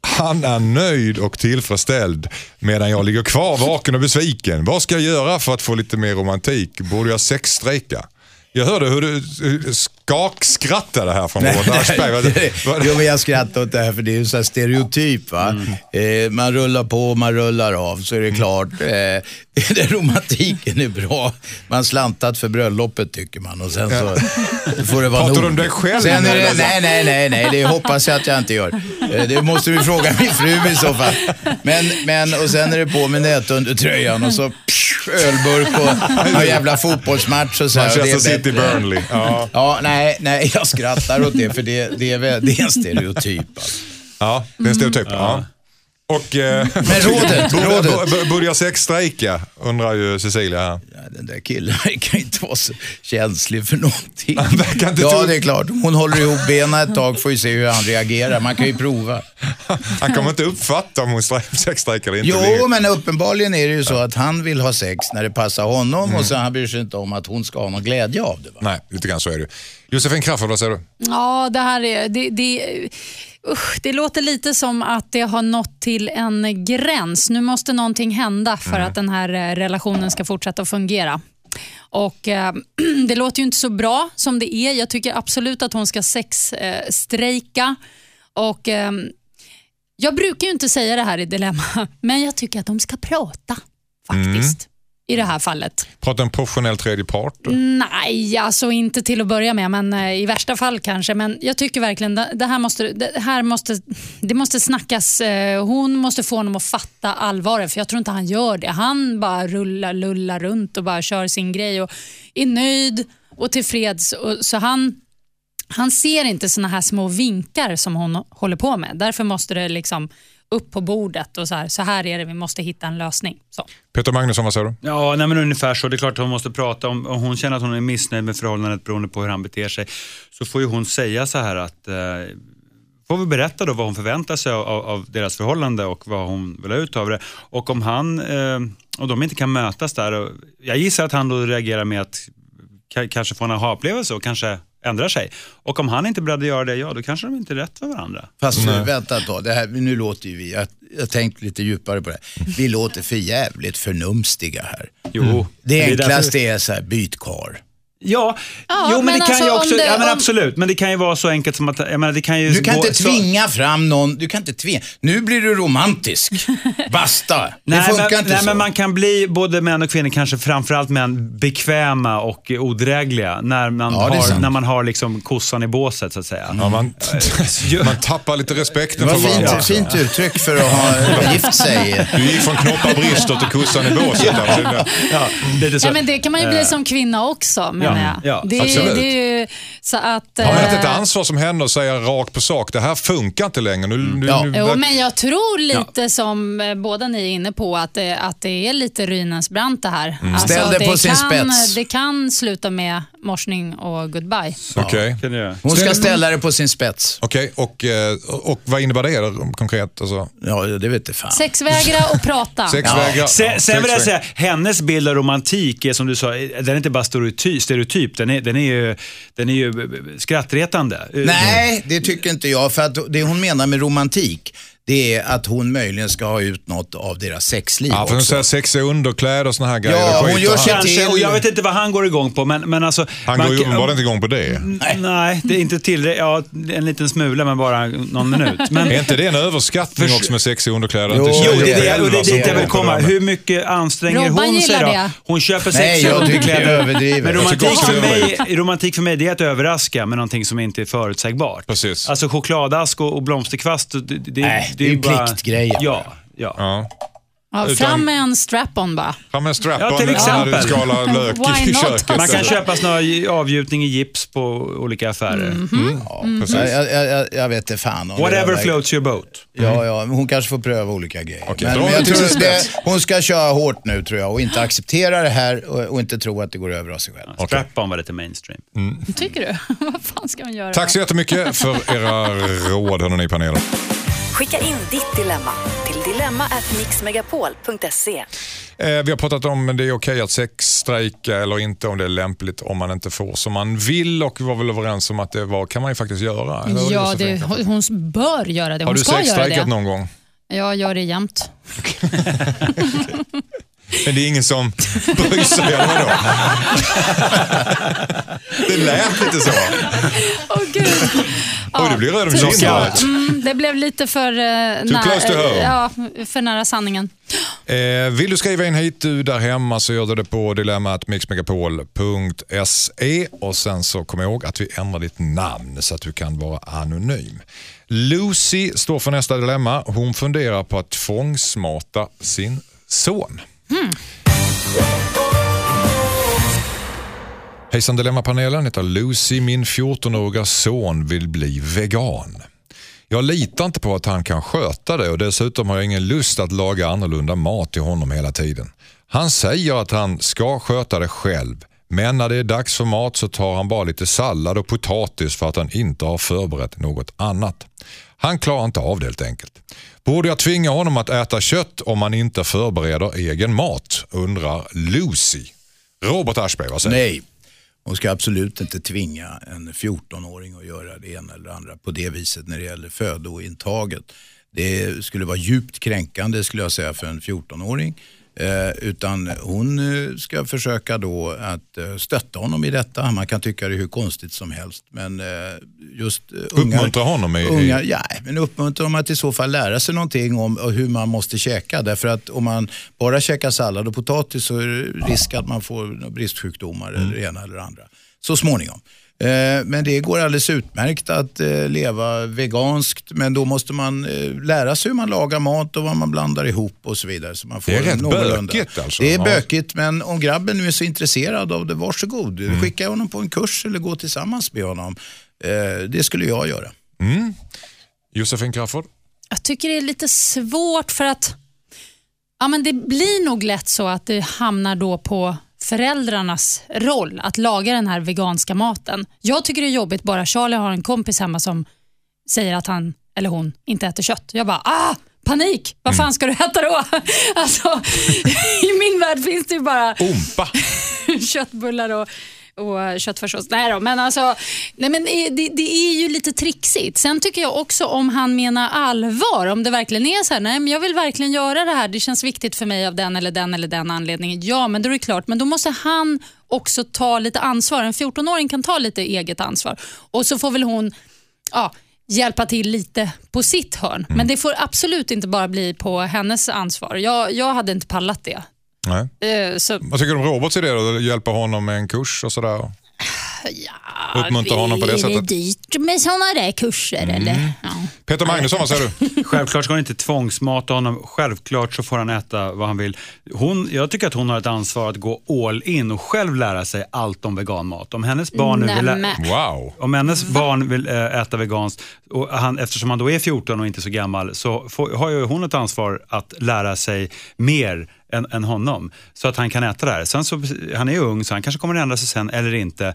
Speaker 2: Han är nöjd och tillfredsställd medan jag ligger kvar vaken och besviken. Vad ska jag göra för att få lite mer romantik? Borde jag sexstrejka? Jag hörde hur du skakskrattade här från Robert Aschberg.
Speaker 1: Jo, men jag skrattar åt det här för det är ju så här stereotyp. Va? Eh, man rullar på, man rullar av, så är det klart. Eh, den romantiken är bra. Man slantat för bröllopet tycker man och sen så får det vara
Speaker 2: Pratar du om dig själv
Speaker 1: Sen är det, nej, nej, nej, nej, det hoppas jag att jag inte gör. Eh, det måste vi fråga min fru i så fall. Men, men, och sen är det på med nätundertröjan och så psh, ölburk och någon jävla fotbollsmatch och så. och
Speaker 2: Manchester City,
Speaker 1: bättre.
Speaker 2: Burnley. Ja.
Speaker 1: Ja, nej, nej, jag skrattar åt det för det, det, är, väl, det är en stereotyp. Alltså.
Speaker 2: Ja, det är en stereotyp. Ja. Och, eh,
Speaker 1: Men rådet, rådet.
Speaker 2: jag sexstrejka, undrar ju Cecilia här.
Speaker 1: Ja, den där killen verkar inte vara så känslig för någonting.
Speaker 2: Han verkar inte
Speaker 1: ja,
Speaker 2: tro-
Speaker 1: det är klart. Om hon håller ihop benen ett tag får vi se hur han reagerar. Man kan ju prova.
Speaker 2: Han kommer inte uppfatta om hon strejk- sexstrejkar eller inte.
Speaker 1: Jo, men uppenbarligen är det ju så att han vill ha sex när det passar honom
Speaker 2: Mm.
Speaker 1: och så han bryr sig inte om att hon ska ha någon glädje av det. Va?
Speaker 2: Nej, lite grann så är det. Josefin Crafoord, vad säger du?
Speaker 5: Ja, det här är... Det, det, usch, det låter lite som att det har nått till en gräns. Nu måste någonting hända för att den här eh, relationen ska fortsätta fungera. Och eh, Det låter ju inte så bra som det är. Jag tycker absolut att hon ska sexstrejka. Och, eh, jag brukar ju inte säga det här i Dilemma, men jag tycker att de ska prata faktiskt. I det här fallet.
Speaker 2: Prata en professionell tredje part.
Speaker 5: Nej, alltså inte till att börja med, men eh, i värsta fall kanske. Men jag tycker verkligen det, här måste, det här måste, det måste snackas. eh, Hon måste få honom att fatta allvaret, för jag tror inte han gör det. Han bara rullar, lullar runt och bara kör sin grej och är nöjd och tillfreds. Så han, han ser inte såna här små vinkar som hon håller på med. Därför måste det liksom upp på bordet och så här, så här är det, vi måste hitta en lösning. Så.
Speaker 2: Peter Magnusson, vad säger du?
Speaker 4: Ja, nej, men ungefär så. Det är klart att hon måste prata om, om hon känner att hon är missnöjd med förhållandet beroende på hur han beter sig, så får ju hon säga så här att eh, får vi berätta då vad hon förväntar sig av, av deras förhållande och vad hon vill ha ut av det. Och om han eh, och de inte kan mötas där, och jag gissar att han då reagerar med att ka- kanske få en aha-upplevelse och kanske ändrar sig. Och om han inte är beredd att göra det, ja då kanske de inte är rätt för varandra.
Speaker 1: Fast vänta ett tag, det här, nu låter ju vi, jag jag har tänkt lite djupare på det här. Vi låter för jävligt förnumstiga här.
Speaker 4: Jo,
Speaker 1: Det
Speaker 4: är därför-
Speaker 1: enklaste är så här, byt karl.
Speaker 4: Ja,
Speaker 5: Ja,
Speaker 4: jo, men,
Speaker 5: men
Speaker 4: det kan
Speaker 5: alltså,
Speaker 4: ju också,
Speaker 5: det-
Speaker 4: ja, men
Speaker 5: om-
Speaker 4: absolut, men det kan ju vara så enkelt som att, jag menar, det kan ju
Speaker 1: Du kan
Speaker 4: gå,
Speaker 1: inte
Speaker 4: så-
Speaker 1: tvinga fram någon, du kan inte tvinga. Nu blir du romantisk. Basta. Det
Speaker 4: Nej,
Speaker 1: funkar
Speaker 4: men,
Speaker 1: inte
Speaker 4: nej,
Speaker 1: så.
Speaker 4: men man kan bli, både män och kvinnor, kanske framförallt män, bekväma och odrägliga när man
Speaker 1: Ja, det
Speaker 4: har, när man har liksom kossan i båset så att säga.
Speaker 2: Ja, man, man tappar lite
Speaker 1: Det
Speaker 2: respekten
Speaker 1: var
Speaker 2: för
Speaker 1: fint,
Speaker 2: varandra.
Speaker 1: fint uttryck för att ha gift sig.
Speaker 2: Du gick från knoppar brister till kossan i båset. där.
Speaker 4: Ja, lite så.
Speaker 5: Ja, men det kan man ju bli som kvinna också, menar jag.
Speaker 4: ja,
Speaker 5: det,
Speaker 2: absolut.
Speaker 5: det är ju så att...
Speaker 2: Har man inte ett
Speaker 5: eh,
Speaker 2: ansvar som henne och säga rakt på sak, det här funkar inte längre. Nu, nu,
Speaker 1: Ja.
Speaker 2: nu,
Speaker 5: Jo, men jag tror lite som eh, båda ni är inne på att det, att det är lite rynens brant det här. Alltså,
Speaker 1: Ställ det på sin
Speaker 5: kan,
Speaker 1: spets.
Speaker 5: Det kan sluta med morsning och goodbye.
Speaker 2: Okej,
Speaker 4: Kan du göra.
Speaker 1: Hon ska ställa det på sin spets.
Speaker 2: Okej, och, eh, och vad innebär det då, konkret? Alltså,
Speaker 1: Ja, det vet inte fan.
Speaker 5: Sexvägra och prata.
Speaker 2: sexvägar?
Speaker 4: Sen, sen vill jag säga, hennes bild av romantik är som du sa, den är inte bara stereotyp, stereotyp den, är, den, är ju, den är ju skrattretande.
Speaker 1: Nej, det tycker inte jag. För att det hon menar med romantik, det är att hon möjligen ska ha ut något av deras sexliv
Speaker 2: Ja, för hon
Speaker 1: också.
Speaker 2: säger sexiga underkläder och såna här grejer.
Speaker 1: Ja,
Speaker 2: och skit.
Speaker 1: hon gör sig till-
Speaker 4: Kanske, och jag vet inte vad han går igång på, men, men alltså...
Speaker 2: han
Speaker 4: man
Speaker 2: går ju uppenbarligen inte igång på det.
Speaker 4: Nej, det är inte tillräckligt. Ja, en liten smula, men bara någon minut. Men,
Speaker 2: Är inte det en överskattning
Speaker 4: Förs-
Speaker 2: också med sexiga underkläder?
Speaker 1: Jo,
Speaker 4: Jo, det är det, och det är dit jag vill komma. Hur mycket anstränger
Speaker 5: Robban
Speaker 4: hon sig då?
Speaker 5: det.
Speaker 4: Hon köper
Speaker 1: Nej,
Speaker 4: sexiga
Speaker 1: jag tycker det är
Speaker 4: underkläder.
Speaker 1: överdrivet.
Speaker 4: Men
Speaker 1: Jag
Speaker 2: tycker
Speaker 4: romantik för,
Speaker 2: är
Speaker 4: mig, romantik för mig det är att överraska med någonting som inte är förutsägbart.
Speaker 2: Precis.
Speaker 4: Alltså chokladask och, och blomsterkvast, det, det,
Speaker 1: Nej, det är ju
Speaker 4: bara-
Speaker 1: pliktgrejer.
Speaker 4: Ja, ja.
Speaker 2: Ja.
Speaker 5: Ja,
Speaker 2: Utan-
Speaker 5: fram med en strap-on bara.
Speaker 2: Fram med en strap-on
Speaker 4: Ja, till
Speaker 2: när
Speaker 4: exempel.
Speaker 2: du skalar lök
Speaker 5: Why
Speaker 2: i
Speaker 5: not?
Speaker 2: köket.
Speaker 4: Man kan köpa såna avgjutning i gips på olika affärer.
Speaker 1: Ja,
Speaker 2: precis.
Speaker 1: jag, jag, jag, jag vet inte fan. om det
Speaker 4: Whatever
Speaker 1: där-
Speaker 4: floats your boat.
Speaker 1: Ja, ja, men hon kanske får pröva olika grejer.
Speaker 2: Okej,
Speaker 1: men
Speaker 2: då
Speaker 1: men
Speaker 2: har
Speaker 1: jag
Speaker 2: vi till
Speaker 1: tror
Speaker 2: sin
Speaker 1: det, hon ska köra hårt nu tror jag och inte acceptera det här och, och inte tro att det går över av sig själv.
Speaker 4: Strap-on var lite mainstream.
Speaker 5: Tycker du? Vad fan ska man göra?
Speaker 2: Tack så jättemycket för era råd, hörni, i panelen.
Speaker 3: Skicka in ditt dilemma till dilemma@mixmegapol.se.
Speaker 2: Eh, vi har pratat om det är okej att sexstrejka eller inte, om det är lämpligt om man inte får som man vill och vi var väl överens om att det var, kan man ju faktiskt göra. eller
Speaker 5: Ja, det, hon bör göra det.
Speaker 2: Har
Speaker 5: Hon
Speaker 2: du
Speaker 5: ska göra
Speaker 2: sexstrejkat någon gång?
Speaker 5: Jag gör det jämt.
Speaker 2: Men det är ingen som bryr sig, eller vadå? Det lät lite så.
Speaker 5: Åh gud.
Speaker 2: Oj, du blir röd om kinderna.
Speaker 5: Mm, det blev lite för, uh,
Speaker 2: Too close to home.
Speaker 5: ja, för nära sanningen.
Speaker 2: Eh, vill du skriva in hit du där hemma så gör du det på dilemmatmixmegapol.se och sen så kom ihåg att vi ändrar ditt namn så att du kan vara anonym. Lucy står för nästa dilemma. Hon funderar på att tvångsmata sin son. Hmm. Hejsan Dilemmapanelen, heter Lucy. Min 14-åriga son vill bli vegan. Jag litar inte på att han kan sköta det och dessutom har jag ingen lust att laga annorlunda mat till honom hela tiden. Han säger att han ska sköta det själv, men när det är dags för mat så tar han bara lite sallad och potatis för att han inte har förberett något annat. Han klarar inte av det helt enkelt. Borde jag tvinga honom att äta kött om han inte förbereder egen mat? Undrar Lucy. Robert Aschberg, vad säger du?
Speaker 1: Nej, hon ska absolut inte tvinga en 14-åring att göra det ena eller andra på det viset när det gäller födointaget. Det skulle vara djupt kränkande skulle jag säga för en 14-åring. Eh, utan hon eh, ska försöka då att eh, stötta honom i detta. Man kan tycka det är hur konstigt som helst. Men eh, just ungar,
Speaker 2: Uppmuntra honom i-
Speaker 1: ungar, ja, men uppmuntra dem att i så fall lära sig någonting om hur man måste käka. Därför att om man bara käkar sallad och potatis så är det risk att man får bristsjukdomar eller det ena eller det andra. Så småningom. Eh, Men det går alldeles utmärkt att eh, leva veganskt men då måste man eh, lära sig hur man lagar mat och vad man blandar ihop och så vidare. Så man får
Speaker 2: Det är rätt
Speaker 1: någorlunda-
Speaker 2: bökigt alltså.
Speaker 1: Det är bökigt men om grabben nu är så intresserad av det, varsågod.
Speaker 2: Mm.
Speaker 1: Skicka honom på en kurs eller gå tillsammans med honom. Det skulle jag göra.
Speaker 2: Josefin Crafoord?
Speaker 5: Jag tycker det är lite svårt för att ja, men det blir nog lätt så att det hamnar då på föräldrarnas roll att laga den här veganska maten. Jag tycker det är jobbigt bara Charlie har en kompis hemma som säger att han eller hon inte äter kött. Jag bara, ah, panik! Vad fan ska du äta då? alltså, I min värld finns det ju bara
Speaker 2: Ompa.
Speaker 5: köttbullar och, och köttfärssås. Nej då, men alltså, nej men det, det, det är ju lite trixigt. Sen tycker jag också om han menar allvar, om det verkligen är så här, nej men jag vill verkligen göra det här, det känns viktigt för mig av den eller den eller den anledningen. Ja, men då är det klart, men då måste han också ta lite ansvar. En 14-åring kan ta lite eget ansvar och så får väl hon ja, hjälpa till lite på sitt hörn. Men det får absolut inte bara bli på hennes ansvar. Jag, jag hade inte pallat det.
Speaker 2: Nej.
Speaker 5: Eh, Så,
Speaker 2: Vad tycker du om Roberts idé då? Hjälpa honom med en kurs och sådär?
Speaker 5: ja,
Speaker 2: Uppmuntra honom på det
Speaker 5: Är
Speaker 2: sättet.
Speaker 5: det dyrt med sådana där kurser eller? Ja.
Speaker 2: Peter Magnusson, vad säger du?
Speaker 4: Självklart ska hon inte tvångsmata honom. Självklart så får han äta vad han vill. Hon, jag tycker att hon har ett ansvar att gå all in och själv lära sig allt om veganmat. Om hennes barn nu vill.
Speaker 2: Wow.
Speaker 4: om hennes barn vill äta veganskt, och han, eftersom han då är 14 och inte så gammal, så får, har ju hon ett ansvar att lära sig mer än, än honom. Så att han kan äta det här. Sen så, han är ju ung, så han kanske kommer att ändra sig sen eller inte. Eh,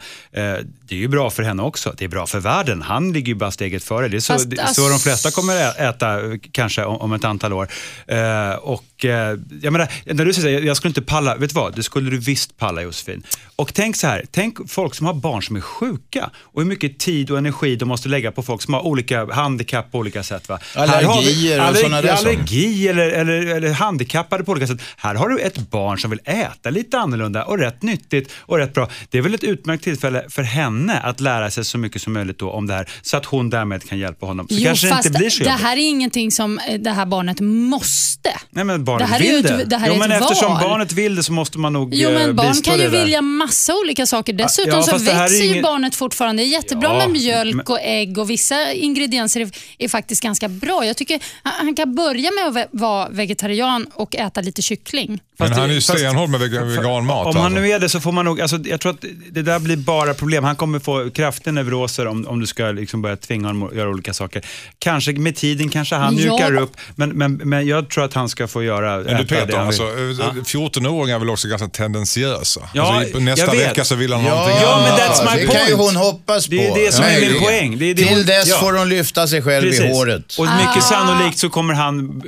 Speaker 4: det är ju bra för henne också. Det är bra för världen. Han ligger ju bara steget före. Det är så,
Speaker 5: Fast,
Speaker 4: det, så de flesta kommer äta eh, kanske om, om ett antal år. Eh, och eh, jag menar, när du säger jag skulle inte palla, vet du vad? Det skulle du visst palla Josefin. Och tänk så här, tänk folk som har barn som är sjuka och hur mycket tid och energi de måste lägga på folk som har olika handikapp på olika sätt. Va? Här har vi
Speaker 1: Allergier och såna där.
Speaker 4: Allergi eller, eller, eller handikappade på olika sätt. Här har du ett barn som vill äta lite annorlunda och rätt nyttigt och rätt bra. Det är väl ett utmärkt tillfälle för henne att lära sig så mycket som möjligt då om det här så att hon därmed kan hjälpa honom. Så
Speaker 5: Jo,
Speaker 4: kanske det inte blir så
Speaker 5: det här är ingenting som eh, det här barnet måste.
Speaker 4: Nej men barnet
Speaker 5: Det här är ju
Speaker 4: vill
Speaker 5: ett-
Speaker 4: det.
Speaker 5: här
Speaker 4: jo,
Speaker 5: är
Speaker 4: men
Speaker 5: ett
Speaker 4: eftersom
Speaker 5: val.
Speaker 4: barnet vill det så måste man nog
Speaker 5: Jo,
Speaker 4: eh,
Speaker 5: men barn
Speaker 4: bistå
Speaker 5: kan ju vilja massa olika saker. Dessutom
Speaker 4: Ja,
Speaker 5: så växer ju
Speaker 4: ingen-
Speaker 5: barnet fortfarande. Det är jättebra
Speaker 4: Ja,
Speaker 5: med mjölk och ägg och vissa ingredienser är, är faktiskt ganska bra. Jag tycker han han kan börja med att vara vegetarian och äta lite kyckling.
Speaker 2: Men
Speaker 4: Fast
Speaker 2: han är ju stenhård med vegan, veganmat.
Speaker 4: Om han
Speaker 2: alltså.
Speaker 4: nu är det så får man nog, alltså, jag tror att det där blir bara problem. Han kommer få kraftiga neuroser om, om du ska liksom börja tvinga honom att göra olika saker. Kanske med tiden kanske han
Speaker 5: Ja.
Speaker 4: mjukar upp, men, men, men jag tror att han ska få göra
Speaker 2: Men du
Speaker 4: det
Speaker 2: Peter, alltså, eh, 14-åringar är väl också ganska tendensiösa.
Speaker 4: Ja,
Speaker 2: alltså, nästa vecka så vill han
Speaker 1: Ja,
Speaker 2: någonting
Speaker 4: Ja, men
Speaker 2: annat.
Speaker 4: that's my
Speaker 1: det kan ju
Speaker 4: point.
Speaker 1: hon hoppas på.
Speaker 4: Det är det som är min poäng. Det är det
Speaker 1: Till
Speaker 4: hon-
Speaker 1: dess
Speaker 4: ja.
Speaker 1: får hon lyfta sig själv i håret.
Speaker 4: Och mycket
Speaker 5: Ah.
Speaker 4: sannolikt så kommer han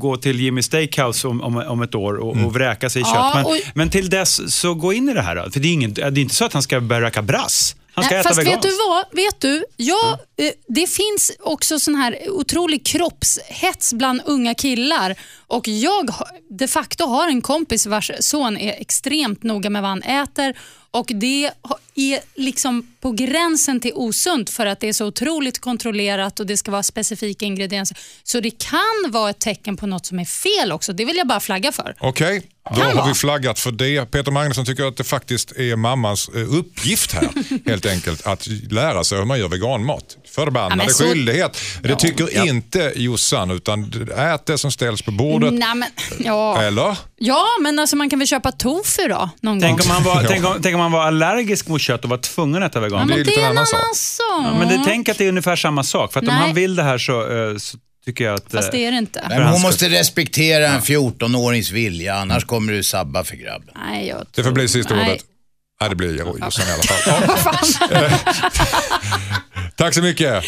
Speaker 4: gå till Jimmy Steakhouse om, om, om ett år och, och vräka sig i kött. Men,
Speaker 5: och-
Speaker 4: men till dess så gå in i det här då. För det är, ingen, det är inte så att han ska börja röka brass. Han ska
Speaker 5: Nej,
Speaker 4: äta
Speaker 5: fast
Speaker 4: veganskt.
Speaker 5: vet du vad? Vet du? Ja, eh, det finns också sån här otrolig kroppshets bland unga killar. Och Jag de facto har en kompis vars son är extremt noga med vad han äter. Och Det är liksom på gränsen till osunt för att det är så otroligt kontrollerat och det ska vara specifika ingredienser. Så det kan vara ett tecken på något som är fel också. Det vill jag bara flagga för.
Speaker 2: Okej, då har vi flaggat för det. Peter Magnusson tycker att det faktiskt är mammans eh, uppgift här, helt enkelt, att lära sig hur man gör veganmat.
Speaker 5: Ja,
Speaker 2: Förbannade
Speaker 5: men så-
Speaker 2: skyldighet. Det tycker inte Jossan, utan ät det som ställs på bordet.
Speaker 5: Nej, men, ja.
Speaker 2: Eller?
Speaker 5: ja, men alltså man kan väl köpa tofu då någon gång?
Speaker 4: Tänk om, han var, tänk, om, tänk om han var allergisk mot kött och var tvungen att äta
Speaker 5: Ja,
Speaker 4: veganskt.
Speaker 5: men
Speaker 2: är
Speaker 5: det är en
Speaker 2: annan sak.
Speaker 5: sak.
Speaker 4: Ja, men det, tänk att det är ungefär samma sak. För att om han vill det här så, eh, så tycker jag att...
Speaker 5: Fast
Speaker 4: eh,
Speaker 5: det är det inte.
Speaker 1: Nej, men hon måste respektera en 14-årings vilja, annars kommer du sabba för grabben.
Speaker 5: Nej, jag
Speaker 2: Det får bli sista ordet. Nej, det blir Jossan i alla fall. Tack så mycket.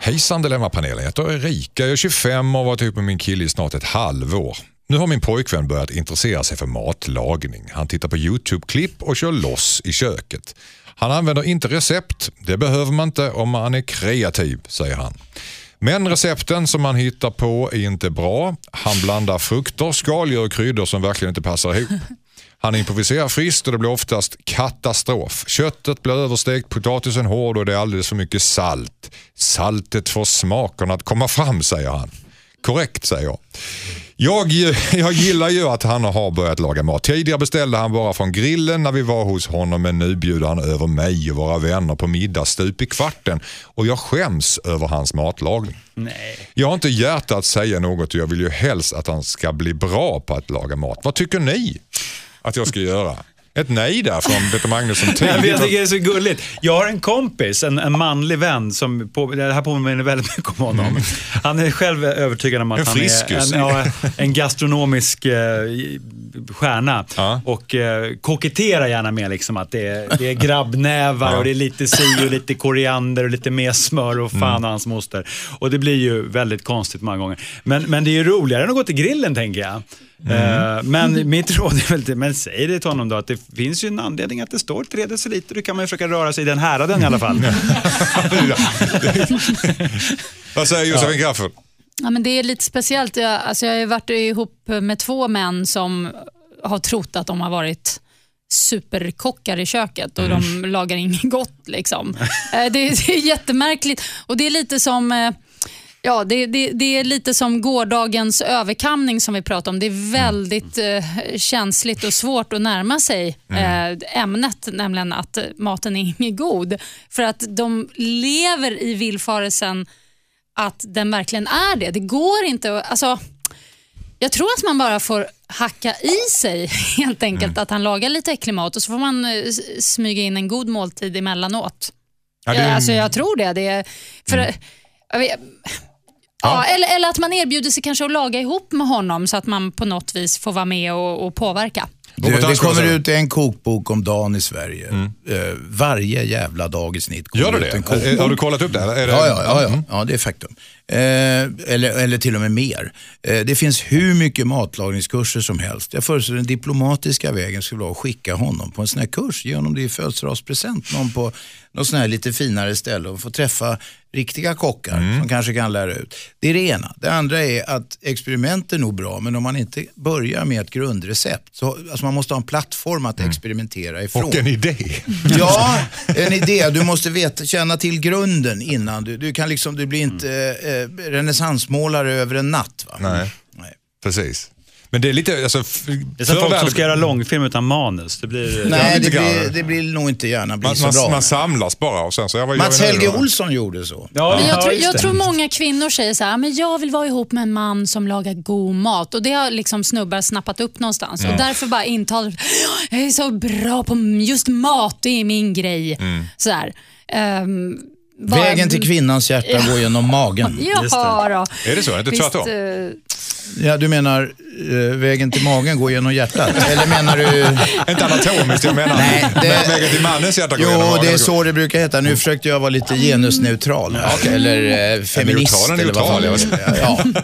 Speaker 2: Hejsan Dilemmapanelen, jag heter Erika, jag är 25 och har varit ihop med min kille i snart ett halvår. Nu har min pojkvän börjat intressera sig för matlagning. Han tittar på YouTube-klipp och kör loss i köket. Han använder inte recept, det behöver man inte om man är kreativ, säger han. Men recepten som han hittar på är inte bra. Han blandar frukter, skaldjur och kryddor som verkligen inte passar ihop. Han improviserar friskt och det blir oftast katastrof. Köttet blir överstekt, potatisen hård och det är alldeles för mycket salt. Saltet får smakerna att komma fram, säger han. Korrekt, säger jag. Jag, jag gillar ju att han har börjat laga mat. Tidigare beställde han bara från grillen när vi var hos honom men nu bjuder han över mig och våra vänner på middag stup i kvarten och jag skäms över hans matlagning.
Speaker 4: Nej.
Speaker 2: Jag har inte hjärta att säga något och jag vill ju helst att han ska bli bra på att laga mat. Vad tycker ni att jag ska göra? Ett nej där från Peter Magnusson
Speaker 4: men jag
Speaker 2: tidigt.
Speaker 4: tycker det är så gulligt. Jag har en kompis, en, en manlig vän, som på, det här påminner väldigt mycket om honom. Han är själv övertygad om att
Speaker 2: En
Speaker 4: han
Speaker 2: friskus.
Speaker 4: är en, ja, en gastronomisk eh, stjärna.
Speaker 2: Ja.
Speaker 4: Och eh, koketterar gärna med liksom att det är, det är grabbnävar och det är lite si och lite koriander och lite mer smör och fan och hans moster. Och det blir ju väldigt konstigt många gånger. Men, men det är ju roligare än att gå till grillen tänker jag. Eh, men mitt råd är väl, till- men säg det till honom då, att det finns ju en anledning att det står 3 deciliter. Då kan man ju försöka röra sig i den häraden i alla fall.
Speaker 2: Vad säger Josefin Crafoord?
Speaker 5: Ja, men det är lite speciellt. Jag, alltså jag har ju varit ihop med två män som har trott att de har varit superkockar i köket och
Speaker 2: Mm.
Speaker 5: de lagar inget gott. Liksom. Eh, det, det är jättemärkligt. Och Det är lite som eh, Ja, det, det, det är lite som gårdagens överkamning som vi pratade om. Det är väldigt eh, känsligt och svårt att närma sig eh, ämnet, nämligen att eh, maten är inget god. För att de lever i villfarelsen att den verkligen är det. Det går inte att... Alltså, jag tror att man bara får hacka i sig helt enkelt att han lagar lite äcklig mat och så får man eh, smyga in en god måltid emellanåt.
Speaker 2: Ja, det är
Speaker 5: Ja,
Speaker 2: en-
Speaker 5: alltså, jag tror det. det är, för, jag vet, ja. eller, eller att man erbjuder sig kanske att laga ihop med honom så att man på något vis får vara med och, och påverka.
Speaker 1: Du, det kommer ut en kokbok om dagen i Sverige. Eh, varje jävla dag i snitt kommer
Speaker 2: Gör du
Speaker 1: ut
Speaker 2: det?
Speaker 1: en kokbok.
Speaker 2: Eh, Har du kollat upp det? det
Speaker 1: Ja, ja, ja,
Speaker 2: Mm.
Speaker 1: ja. ja det är faktum. Eh, eller, eller till och med mer. Eh, det finns hur mycket matlagningskurser som helst. Jag föreslår den diplomatiska vägen skulle vara att skicka honom på en sån här kurs. Ge honom det i födelsedagspresent. Någon på något sån här lite finare ställe och få träffa riktiga kockar
Speaker 2: Mm.
Speaker 1: som kanske kan lära ut. Det är det ena. Det andra är att experiment är nog bra, men om man inte börjar med ett grundrecept. Så, alltså man måste ha en plattform att experimentera ifrån.
Speaker 2: Mm. Och en idé.
Speaker 1: Ja, en idé. Du måste veta, känna till grunden innan. Du, du, kan liksom, du blir inte eh, renässansmålare över en natt. Va?
Speaker 2: Nej.
Speaker 1: Nej.
Speaker 2: Precis. Men det är lite... Alltså,
Speaker 4: Det är som folk som ska göra långfilm utan manus. Det blir,
Speaker 1: Nej, det blir, det blir nog inte gärna bli
Speaker 2: man,
Speaker 1: så
Speaker 2: man,
Speaker 1: bra.
Speaker 2: man samlas bara och sen så... Ja, vad gör
Speaker 1: Mats Helge? Olsson gjorde så.
Speaker 4: Ja,
Speaker 5: Men jag,
Speaker 4: ja,
Speaker 5: tror, jag tror många kvinnor säger så här, men jag vill vara ihop med en man som lagar god mat. Och Det har liksom snubbar snappat upp någonstans. Och därför bara intalar jag är så bra på just mat, det är min grej.
Speaker 2: Mm.
Speaker 5: Så här. Ehm, bara-
Speaker 1: Vägen till kvinnans hjärta går genom magen.
Speaker 5: Ja då.
Speaker 2: Är det så? Är det
Speaker 5: Visst,
Speaker 2: tvärtom?
Speaker 1: Ja, du menar eh, vägen till magen går genom hjärtat? Eller menar du...
Speaker 2: Inte anatomiskt, jag menar
Speaker 1: Nej, det-
Speaker 2: vägen till mannens hjärta går genom
Speaker 1: Jo,
Speaker 2: magen.
Speaker 1: det är så det brukar heta. Nu försökte jag vara lite genusneutral. Eller eh, feminist.
Speaker 2: neutral är
Speaker 1: eller vad fan
Speaker 2: neutral,
Speaker 1: ja.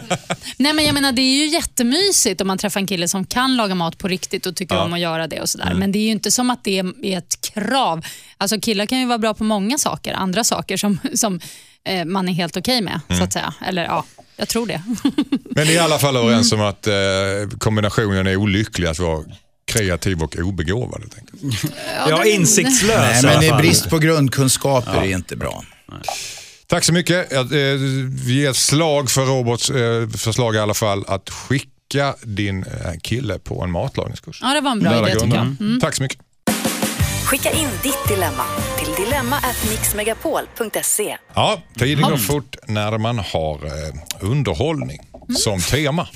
Speaker 5: Nej, men jag menar, det är ju jättemysigt om man träffar en kille som kan laga mat på riktigt och tycker om att göra det. och sådär. Men det är ju inte som att det är ett krav. Alltså Killar kan ju vara bra på många saker, andra saker som, som eh, man är helt okej med. så att säga. Eller ja, jag tror det.
Speaker 2: Men ni är i alla fall överens om att eh, kombinationen är olycklig, att vara kreativ och obegåvad.
Speaker 4: Ja, insiktslös
Speaker 1: Nej,
Speaker 4: i
Speaker 1: men
Speaker 4: fall.
Speaker 1: brist på grundkunskaper är inte bra.
Speaker 2: Tack så mycket. Eh, Vi ger ett slag för Roberts eh, förslag i alla fall att skicka din eh, kille på en matlagningskurs.
Speaker 5: Ja, det var en bra idé tycker jag. Mm.
Speaker 2: Tack så mycket.
Speaker 3: Skicka in ditt dilemma till dilemma@mixmegapol.se.
Speaker 2: Ja, tiden går fort när man har eh, underhållning som tema.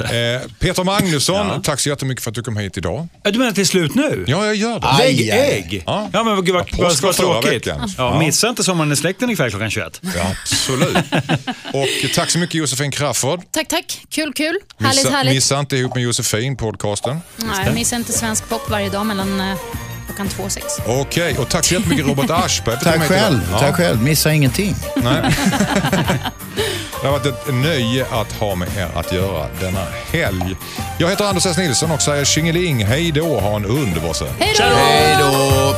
Speaker 2: Eh, Peter Magnusson, tack så jättemycket för att du kom hit idag.
Speaker 4: Ja, Du menar till slut nu?
Speaker 2: Ja, jag gör det.
Speaker 4: Lägg ägg?
Speaker 2: Ja.
Speaker 4: Ja, men gud vad, vad,
Speaker 2: påsk
Speaker 4: vad
Speaker 2: förra
Speaker 4: tråkigt.
Speaker 2: veckan.
Speaker 4: Ja,
Speaker 2: Ja.
Speaker 4: Missa inte Sommaren i släkten ikväll klockan 21.
Speaker 2: Ja, absolut. Och tack så mycket Josefin Crafoord.
Speaker 5: Tack, tack. Kul, kul. Härligt,
Speaker 2: Missa,
Speaker 5: härligt.
Speaker 2: missa inte ihop med Josefin podcasten.
Speaker 5: Nej, jag missar inte svensk pop varje dag mellan eh, klockan två och sex.
Speaker 2: Okej, och tack så jättemycket Robert Aschberg.
Speaker 1: Tack själv.
Speaker 2: Ja.
Speaker 1: Tack själv. Missa ingenting.
Speaker 2: Nej. Det har varit ett nöje att ha med er att göra denna helg. Jag heter Anders S. Nilsson och säger tjingeling, hej då, ha en underbar söndag.
Speaker 5: Hej då!
Speaker 1: Hej då!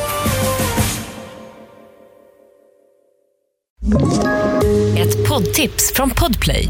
Speaker 6: Ett poddtips från Podplay.